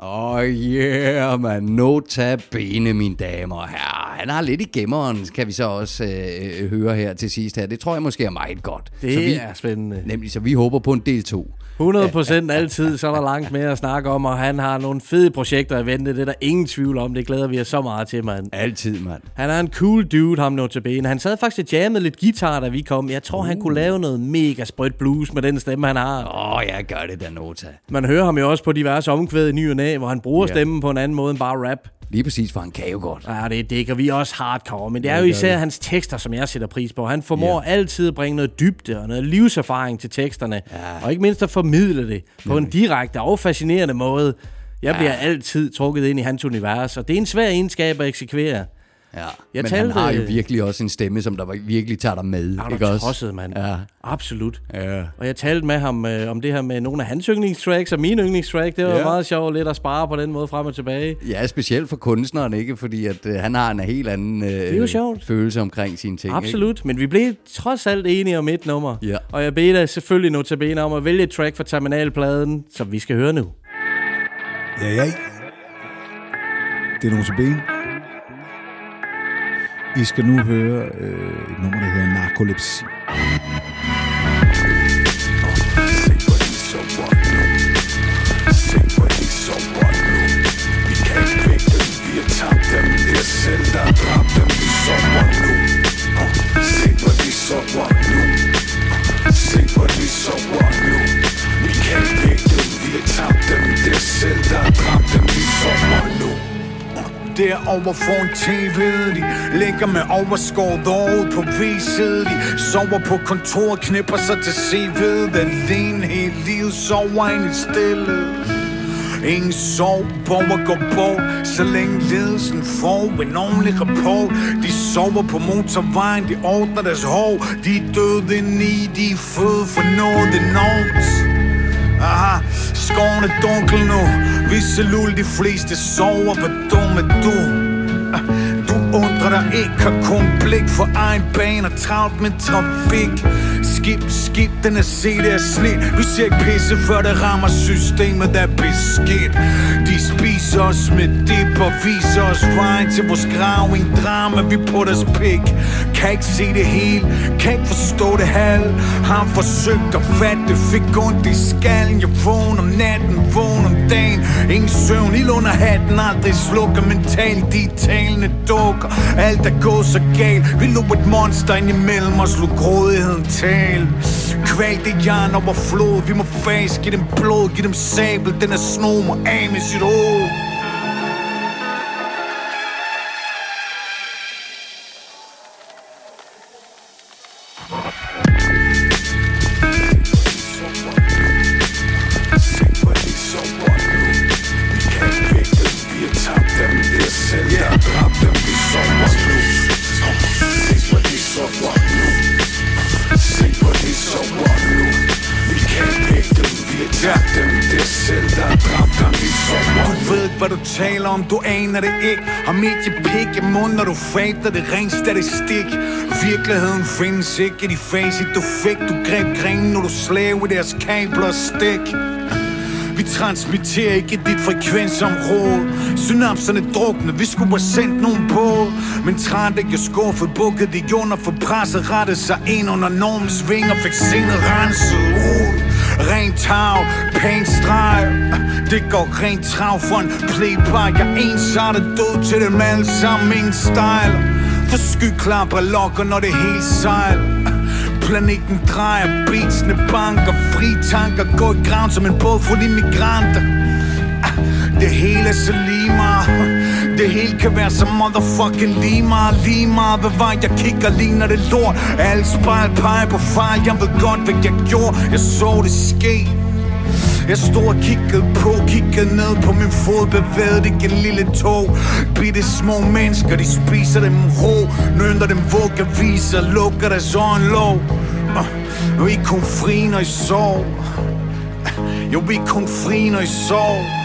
Åh, oh yeah, man. Nota bene, mine damer og herrer. Han har lidt i gemmeren, kan vi så også øh, høre her til sidst her. Det tror jeg måske er meget godt. Det så vi, er spændende. Nemlig, så vi håber på en del 2. 100 procent altid, så er der langt mere at snakke om, og han har nogle fede projekter i vente, det er der ingen tvivl om, det glæder vi os så meget til, mand. Altid, mand. Han er en cool dude, ham ben. Han sad faktisk og jammede lidt guitar, da vi kom. Jeg tror, uh. han kunne lave noget mega sprødt blues med den stemme, han har. Åh, oh, jeg gør det da, Nota. Man hører ham jo også på diverse omkvæd i ny og næ, hvor han bruger Ja. stemmen på en anden måde end bare rap. Lige præcis, for han kan jo godt. Ja, det dækker vi er også hardcore, men det er Ja, jo især hans tekster, som jeg sætter pris på. Han formår altid at bringe noget dybde og noget livserfaring til teksterne, og ikke mindst at formidle det på en direkte og fascinerende måde. Jeg bliver altid trukket ind i hans univers, og det er en svær egenskab at eksekvere. Ja, Jeg men talte- han har jo virkelig også en stemme, som der virkelig tager dig med. Er ikke også? tosset, mand? Ja. Absolut. Ja. Og jeg talte med ham øh, om det her med nogle af hans yndlingstracks og mine yndlingstrack. Det var Ja. meget sjovt lidt at spare på den måde frem og tilbage. Ja, specielt for kunstneren, ikke? Fordi at, øh, han har en helt anden øh, er jo sjovt. følelse omkring sine ting. Absolut, men vi blev trods alt enige om et nummer. Ja. Og jeg beder selvfølgelig notabene om at vælge et track fra Terminalpladen, som vi skal høre nu. Ja, ja. Det er Notabene. I skal nu høre øh, et nummer, der hedder Narkolepsi. Derover foran tv'et, de ligger med overskåret over på viset De sover på kontoret, knipper sig til CV'et Alene hele livet, sover ind i stille Ingen sov, borger går på, så længe ledelsen får en ordentlig rapport. De sover på motorvejen, de ordner deres hår. De er døde i, de er føde for noget enormt. Aha, skoven er dunkel nu Visse lul, de fleste sover Hvad dum er du? Der ikke, har kun blik for egen bane og travlt med trafik. Skib, skib, den er set, er slidt Vi ser ikke pisse, før det rammer systemet, der er beskidt De spiser os med dip og viser os vejen til vores grav. En drama, vi på deres pik. Kan ikke se det hele, kan ikke forstå det halv Har forsøgt at fatte fik ondt i skallen. Jeg vågner om natten, vågner om dagen. Ingen søvn, ild under hatten, aldrig slukker mentalt De talende dukker, alt er gået så galt. Vi lå et monster ind imellem os, lå grådigheden tal Kvæg det jern over flod, vi må face, Giv dem blod, giv dem sabel, den er sno mig af med sit hoved ved ikke, hvad du taler om, du aner det ikke. Har mediepik i munden, når du fader det ren statistik. Virkeligheden findes ikke i de facit, du fik. Du greb grenen, når du slave i deres kabler og stik. Vi transmitterer ikke dit frekvensområde. Synapserne drukne, vi skulle bare sendt nogen på. Men træt ikke skuffet, bukket de under for presset Rettede sig ind under normens vinger, fik sindet renset. Uh. Ren tag, pæn streg. Det går rent trav for en playboy Jeg er ensartet død til dem alle sammen Min style For skyklapper lokker, når det hele sejl. Planeten drejer, beatsene banker Fri tanker går i graven som en båd for de migranter ah, Det hele er så lige meget. Det hele kan være så motherfucking lige meget Lige meget hvad vej jeg? Kigger ligner det lort. Alle spejl peger på fejl. Jeg ved godt hvad jeg gjorde. Jeg så det ske. Jeg stod og kiggede på, kiggede ned på min fod. Bevægede det ikke en lille tog. Bitte små mennesker, de spiser dem rå. Nønder dem vugge viser, lukker deres øjenlåg uh, ah, Og I kun fri, når I sov ah, Jo, vi er kun fri, når I sov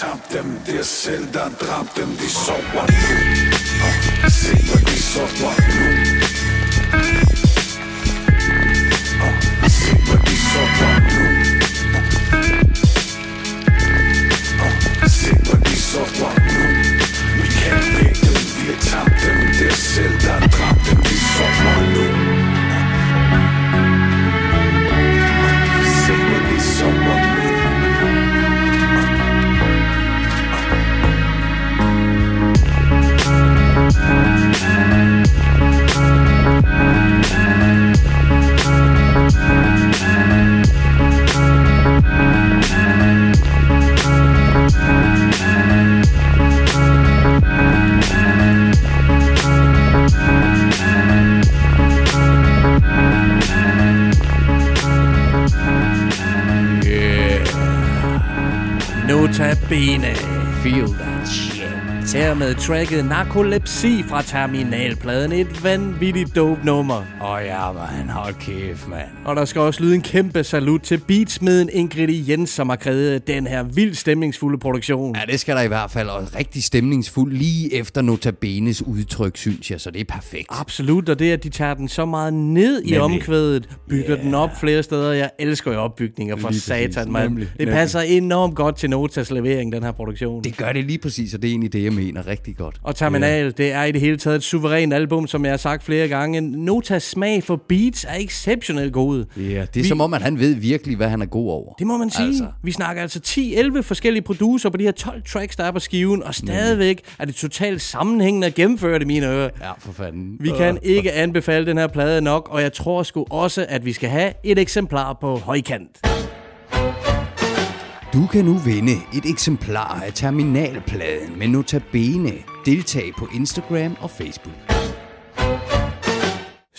tabte dem Det er selv, der dræbte dem De sover nu. Se, hvor de sover nu. Her med tracket Narkolepsi fra Terminalpladen. Et vanvittigt dope nummer. Åh oh, ja, man. Hold kæft, man. Og der skal også lyde en kæmpe salut til beatsmeden Ingrid Jens, som har krævet den her vildt stemningsfulde produktion. Ja, det skal der i hvert fald. Og rigtig stemningsfuld lige efter Notabenes udtryk, synes jeg. Så det er perfekt. Absolut, og det at de tager den så meget ned i Nemlig. omkvædet, bygger yeah. den op flere steder. Jeg elsker jo opbygninger præcis. satan, mand. Nemlig. Det passer enormt godt til Notas levering, den her produktion. Det gør det lige præcis, og det er egentlig det, jeg mener rigtig godt. Og Terminal, det er i det hele taget et suverænt album, som jeg har sagt flere gange. Notas smag for beats er exceptionelt god. Ja, det er Vi- som om, at han ved virkelig, hvad han er god over. Det må man sige. Altså. Vi snakker altså 10-11 forskellige producer på de her 12 tracks, der er på skiven, og stadigvæk er det totalt sammenhængende at gennemføre det mine ører. Ja, for fanden. Vi kan ikke anbefale den her plade nok, og jeg tror sgu også, at vi skal have et eksemplar på højkant. Du kan nu vinde et eksemplar af Terminalpladen med Notabene. Deltag på Instagram og Facebook.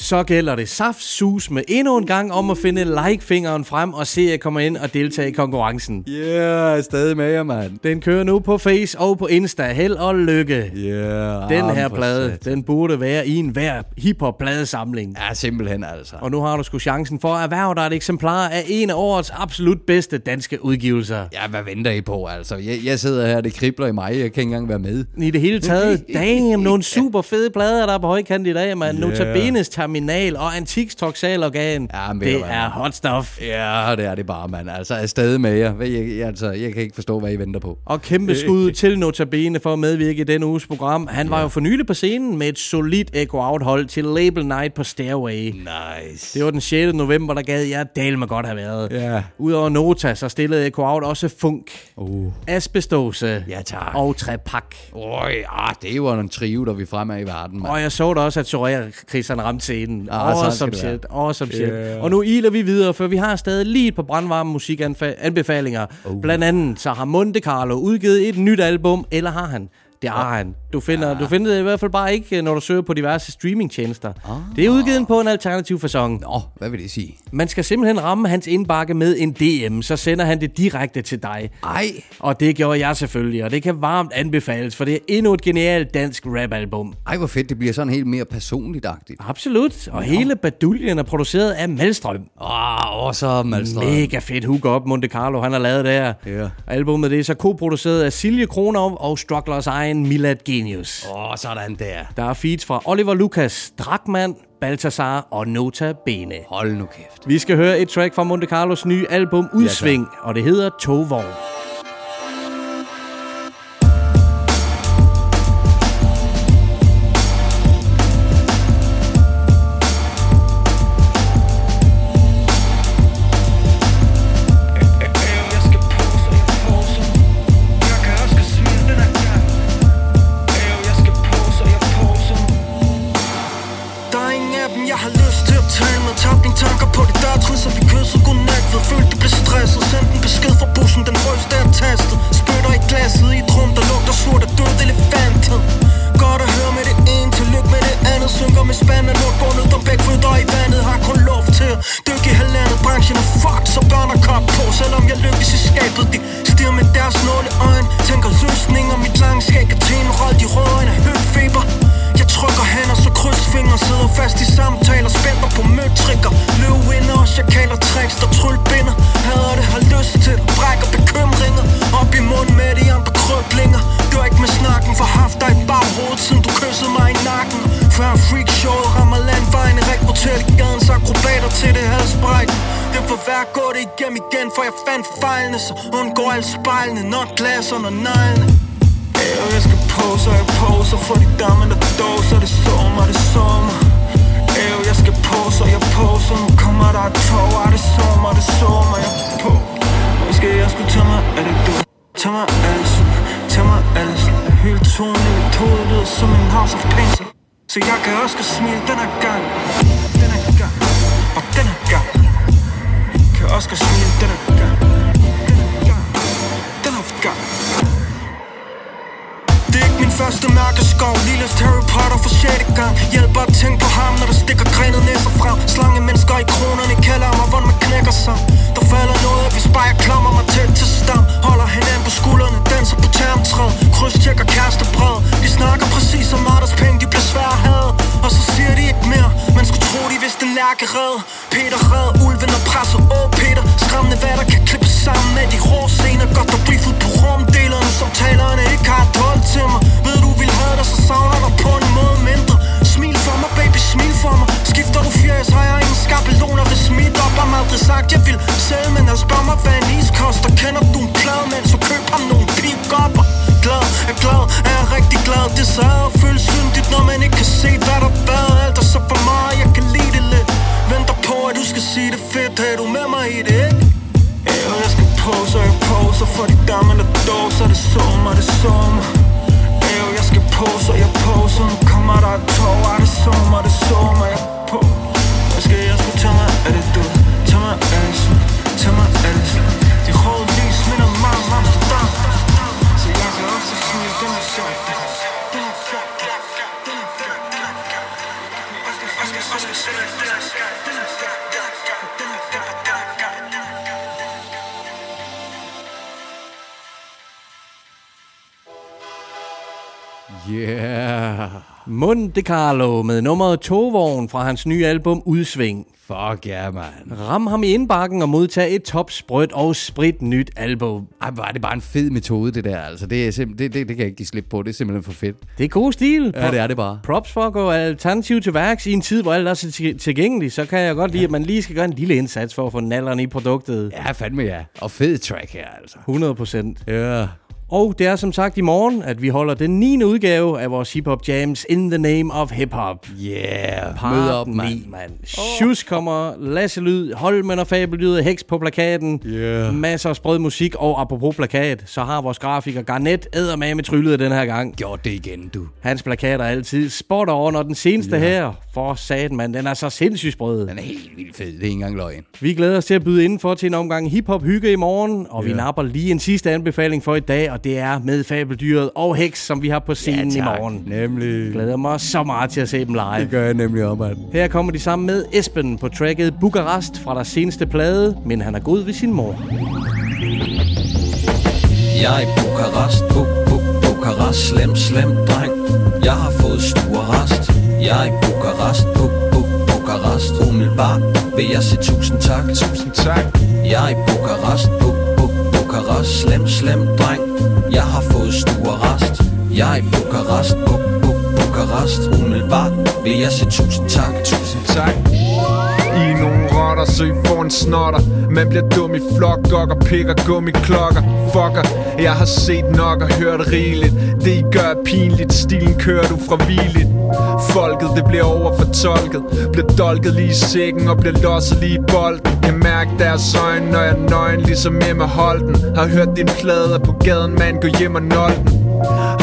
Så gælder det saft sus med endnu en gang om at finde like-fingeren frem og se, at jeg kommer ind og deltage i konkurrencen. Yeah, stadig med jer, mand. Den kører nu på Face og på Insta. Held og lykke. Yeah, Den her plade, den burde være i en hver hiphop-pladesamling. Ja, simpelthen altså. Og nu har du sgu chancen for at erhverve dig et eksemplar af en af årets absolut bedste danske udgivelser. Ja, hvad venter I på, altså? Jeg, jeg sidder her, det kribler i mig, jeg kan ikke engang være med. I det hele taget, damn, nogle super fede plader, der er på højkant i dag, man. Yeah. Notabenes Terminal og Antiks Toxalorgan. Ja, det er hot stuff. Ja, det er det bare, mand. Altså, er stadig med jer. Jeg, jeg, altså, jeg kan ikke forstå, hvad I venter på. Og kæmpe skud til Notabene for at medvirke i denne uges program. Han var jo for nylig på scenen med et solidt Echo Out-hold til Label Night på Stairway. Nice. Det var den 6. november, der gad jeg dal med godt have været. Ja. Udover Nota, så stillede Echo Out også Funk, Uh. Asbestose Ja, tak. og Trepak. Øj, ah, det jo en trio, der vi fremad i verden, mand. Og jeg så da også, at Soraya Chris han ramte scenen. Ah, awesome shit, awesome shit. Yeah. Og nu iler vi videre, for vi har stadig lige et par brandvarme musikanbefalinger. Oh. Blandt andet så har Monte Carlo udgivet et nyt album, eller har han? Det har han. Du finder, Ah. du finder det i hvert fald bare ikke, når du søger på diverse streamingtjenester. Det er udgivet på en alternativ fasong. Nå, hvad vil det sige? Man skal simpelthen ramme hans indbakke med en DM, så sender han det direkte til dig. Ej, Og det gjorde jeg selvfølgelig, og det kan varmt anbefales, for det er endnu et genialt dansk rap-album. ej, hvor fedt. Det bliver sådan helt mere personligt-agtigt. Absolut, og hele baduljen er produceret af Malstrøm. Åh, oh, så Malstrøm. Mega fedt hook op Monte Carlo, han har lavet der. Ja. Albumet det er så co-produceret af Silje Kronov og Strugglers egen Milad Genius. Åh, oh, sådan der. Der er feeds fra Oliver Lucas, Drakman, Baltasar og Nota Bene. Hold nu kæft. Vi skal høre et track fra Monte Carlos nye album Udsving, og det hedder Togvogn. Fandt så undgår alle spejlene Når glas under neglene. Og jeg skal pose, og jeg poser For de damer, der dåser, det sommer, det sommer. Øv, jeg skal pose, og jeg poser. Nu kommer der et tog, og det sommer, det sommer. Jeg på. Måske jeg skulle tage mig af det, du Tag mig af det, Tag mig af det, Hele tonen i mit hoved lyder som en house of pain. Så- jeg kan også smile den her gang. Den her gang. Og den her gang. Kan også smile den her gang. Det er ikke min første mærkeskov Lilles Harry Potter for 6. gang. Hjælper at tænke på ham, når der stikker grenet næser frem. Slange mennesker i kronerne kalder mig, hvordan man knækker sig. Der falder noget, hvis bare jeg klamrer mig tæt til stam. Holder hinanden på skuldrene, danser på termtræd Kryds tjekker kærestebred De snakker præcis som Marters penge, de bliver svære at have. Og så siger de ikke mere. Man skulle tro, de vidste lærke red Peter red, ulven og presset. Åh Peter, skræmmende hvad der kan klippe sammen. Med de rå scener Godt der briefet på rumdelerne samtalerne ikke har et hold til mig. Ved du vil have dig, så savner dig på en måde mindre. Smil for mig, baby, smil for mig. Skifter du fjæs, har jeg ingen skabeloner. Hvis mit op Har aldrig sagt, jeg vil sælge, men jeg spørger mig, hvad en is koster Kender du en plade, men så køb ham nogle pick-upper Glad, er glad, er jeg rigtig glad. Det så og føles syndigt, når man ikke kan se, hvad der har Alt er så for meget, jeg kan lide det lidt. Venter på, at du skal sige det fedt, er du med mig i det, ikke? Ja, jeg skal pose, og jeg poser for de damer, der dåser Det sommer, det sommer. Æv, jeg skal pose, og jeg poser Nu kommer der et tog, er det sommer, det sommer? Jeg Jeg Yeah. Monte Carlo med nummeret Togvogn fra hans nye album Udsving. Fuck ja, yeah, man. Ram ham i indbakken og modtag et topsprødt og sprit nyt album. Ej, var det bare en fed metode, det der. Altså, det, er simp- det, det, det kan jeg ikke give slip på. Det er simpelthen for fedt. Det er god stil. Ja, det er det bare. Props for at gå alternativ til værks i en tid, hvor alt er så til- tilgængeligt. Så kan jeg godt lide, ja. at man lige skal gøre en lille indsats for at få nallerne i produktet. Ja, fandme ja. Og fed track her, altså. 100 procent. Ja. Og det er som sagt i morgen, at vi holder den 9. udgave af vores Hip Hop Jams In the Name of Hip Hop. Yeah, Part mød op, 9, mand. mand. Shus kommer, Lasse Lyd, Holmen og Fabelyd, Heks på plakaten. Yeah. Masser af sprød musik, og apropos plakat, så har vores grafiker Garnet med tryllet den her gang. Gjort det igen, du. Hans plakater er altid spot on, og den seneste Ja. her, for satan mand, den er så sindssygt sprød. Den er helt vildt fed. Det er ikke engang løgn. Vi glæder os til at byde indenfor til en omgang hiphop hygge i morgen, og vi Ja. napper lige en sidste anbefaling for i dag, og det er med Fabeldyret og Heks, som vi har på scenen i morgen. Nemlig. Glæder mig så meget til at se dem live. Det gør jeg nemlig om, at... Her kommer de sammen med Esben på tracket Bukarest fra deres seneste plade, men han er god ved sin mor. Jeg er i Bukarest, bu, bu, Bukarest, slem, slem dreng Jeg har fået stuerrest Jeg er i Bukarest, bu, bu, Bukarest Umiddelbart vil jeg sige tusind tak Tusind tak Jeg er i Bukarest, bu, bu, Bukarest, slem, slem dreng Jeg har fået stuerrest Jeg er i Bukarest, Buk, bu, Bukarest Umiddelbart vil jeg sige tusind tak. Tusind tak. I er nogle rotter, så I får en snotter. Man bliver dum i flok, og pikker gummiklokker Fucker, jeg har set nok og hørt rigeligt. Det I gør er pinligt, stilen kører du fra hviligt Folket, det bliver overfortolket. Bliver dolket lige i sækken og bliver losset lige i bolden. Kan mærke deres øjne, når jeg er nøgen, ligesom Emma Holden Har hørt din plade på gaden, man gå hjem og nolden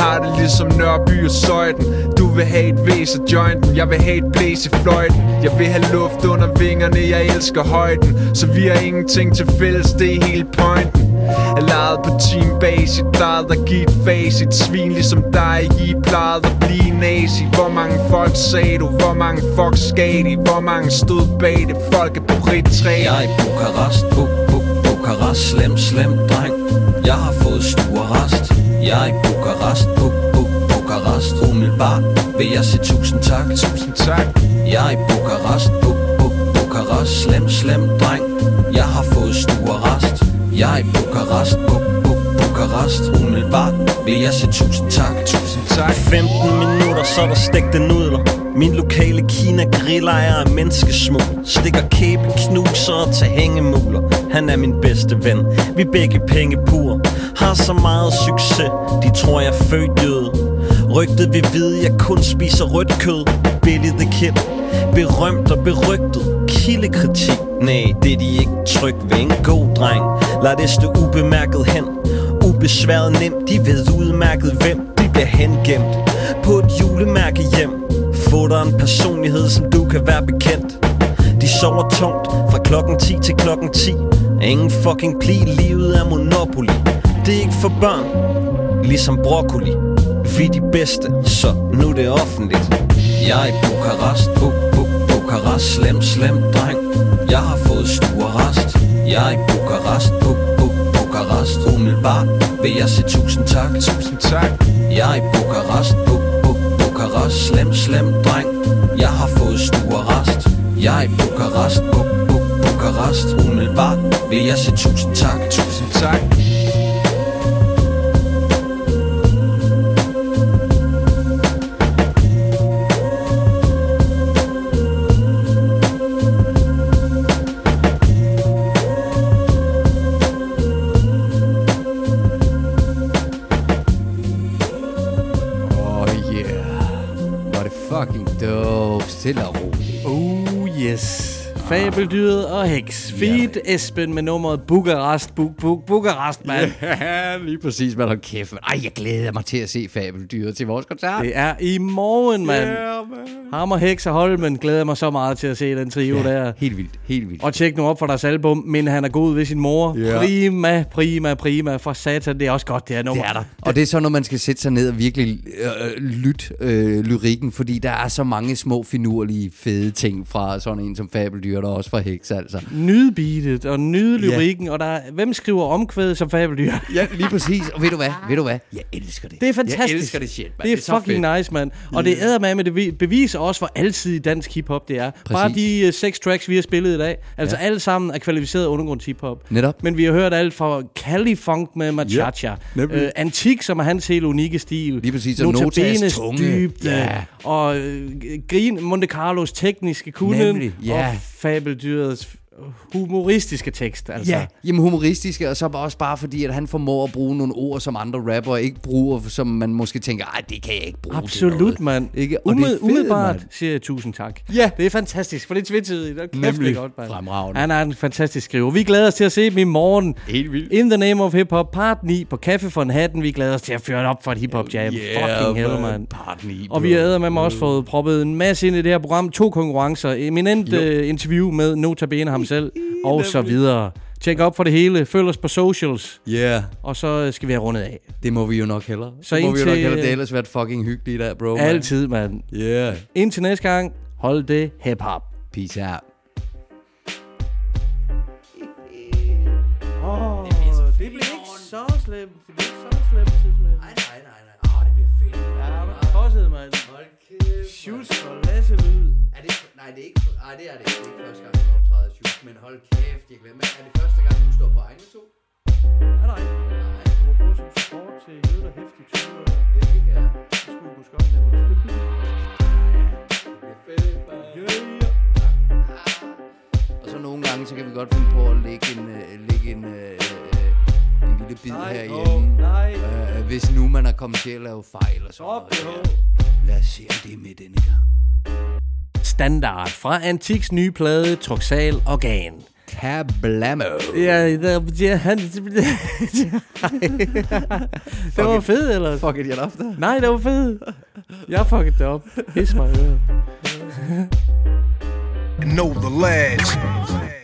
har det ligesom Nørby og Søjden. Du vil have et væs af jointen Jeg vil have et blæs i fløjten. Jeg vil have luft under vingerne Jeg elsker højden. Så vi har ingenting til fælles Det er hele pointen. Jeg legede på team base. Plejede at give et face. Et svin ligesom dig I plejede at blive nazi. Hvor mange folk sagde du? Hvor mange folk skal de? Hvor mange stod bag det? Folk er på rit Jeg er i Bukarest, bu, bu, Bukarest, slem, slem dreng. Jeg har fået stuerrest Jeg er i Bukarest, bu, bu, Bukarest. Umiddelbart vil jeg sige tusind tak. Tusind tak. Jeg er i Bukarest, bu, bu, Bukarest, slem, slem dreng. Jeg har fået jeg er i Bukarest, Buk, Buk, Bukarest Umiddelbart vil jeg sige tusind tak. Tusind tak. 15 minutter, så er der stegte nudler. Min lokale Kina grillejer er menneskesmug. Stikker kæbe, knuser og tager hængemuler. Han er min bedste ven. Vi begge penge pur Har så meget succes. De tror jeg er født jøde. Rygtet vil vide, jeg kun spiser rødt kød. Billy the Kid Berømt og berygtet. Kildekritik. Nej, det er de ikke. Tryg ved en god dreng. Lad det stå ubemærket hen. Ubesværet nemt De ved udmærket hvem. De bliver hengemt På et julemærke hjem. Få dig en personlighed, som du kan være bekendt. De sover tungt fra klokken 10 til klokken 10 Ingen fucking pli, livet er monopoly Det er ikke for børn Ligesom broccoli. Vi er de bedste, så nu er det offentligt. Jeg er i Bukarest, bu, bu, Bukarest, slem, slem dreng. Jeg har fået stuerrest Jeg er i Bukarest, bu, bu, Bukarest. Umiddelbart vil jeg sige tusind tak. Tusind tak. Jeg er i Bukarest, bu, bu, Bukarest. Slem, slem dreng. Jeg har fået stuerrest Jeg er i Bukarest, bu, bu, Bukarest. Umiddelbart vil jeg sige tusind tak. Tusind tak Stille og roligt. Oh yes. Fabeldyret og heks. Feed Esben med nummeret Bukarest. Bu, bu, Bukarest, mand. Ja, lige præcis, man har kæft. Ej, jeg glæder mig til at se Fabeldyret til vores koncert. Det er i morgen, mand. Yeah, man. Ham og Heks og Holmen glæder mig så meget til at se den trio der. Helt vildt, helt vildt. Og tjek nu op for deres album, men han er god ved sin mor. Ja. Prima, prima, prima. For satan, det er også godt, det her nummer. Det er der. Og det er så, når man skal sætte sig ned og virkelig øh, lytte øh, lyrikken, fordi der er så mange små, finurlige, fede ting fra sådan en som Fabeldyr, og også fra Heks, altså. Nyde beatet og nyde Ja. lyrikken, og der er, hvem skriver omkvædet som fabeldyr? Ja, lige præcis. Og ved du hvad? Ved du hvad? Jeg elsker det. Det er fantastisk. Jeg elsker det shit, man. Det er, så fucking fedt. nice, mand. Og det er med, det vi- beviser også, hvor altid dansk hiphop det er. Præcis. Bare de uh, seks tracks, vi har spillet i dag, altså Ja. ja. alle sammen er kvalificeret undergrunds hiphop. Netop. Men vi har hørt alt fra Cali Funk med Machacha, nemlig. øh, Antik, som er hans helt unikke stil, Lige præcis, og Notas tunge. dybde, Ja. og øh, Grin, Monte Carlos tekniske kunnen, Nemlig, ja. og Fabeldyrets humoristiske tekst. Altså. Ja, jamen humoristiske, og så også bare fordi, at han formår at bruge nogle ord, som andre rapper ikke bruger, som man måske tænker, ej, det kan jeg ikke bruge Absolut, noget." mand. Ikke? Og det er Umed, fedt, umiddelbart mand. siger jeg tusind tak. Ja. Det er fantastisk, for det er tvetydigt. Det er kæft, Nemlig. det godt, mand. Fremragende. Han er en fantastisk skriver. Vi glæder os til at se dem i morgen. Helt vildt. In the Name of Hip Hop, part 9 på Café for en hatten. Vi glæder os til at føre det op for et hip hop jam. Yeah, Fucking hell, man. man. Part 9, Og vi har med mig også fået proppet en masse ind i det her program. To konkurrencer, eminent uh, interview med Notabene ham selv, og så videre. Tjek op for det hele. Følg os på socials. Ja, yeah, Og så skal vi have rundet af. det må vi jo nok hellere. Så Så må vi jo indtil- nok hellere. Det har ellers været fucking hyggeligt der, bro. man. Altid, mand. Yeah. Indtil næste gang, hold det hip-hop. Peace out. Åh, det bliver ikke så slemt. Det bliver ikke så slemt, synes jeg. Nej, nej, nej, nej. Åh, det bliver fedt. Ja, men tosset, mand. Hold kæft. Shoes og Lasse lyd. Er det, nej, det er ikke, nej, det er det ikke. Det er ikke første gang, hold kæft, jeg glemmer. Er det første gang, du står på egne to? Nej, nej. Du må gå som support til Jød og Hæftig 20 år. Ja, det kan jeg. Det skulle du måske også lave. Og så nogle gange, så kan vi godt finde på at lægge en, øh, lægge en, øh, øh, en lille bid Nej, herhjemme. åh, nej. Øh, hvis nu man er kommet til at lave fejl og sådan noget. det. Lad os se, om det er med denne gang. Standard fra Antiks nye plade, Troxal Organ. Kablamo. Ja, der, ja han... det var fedt, eller? Fuck it, jeg op der. Nej, det var fedt. Jeg fuckede det op. Pis mig. Know the ledge.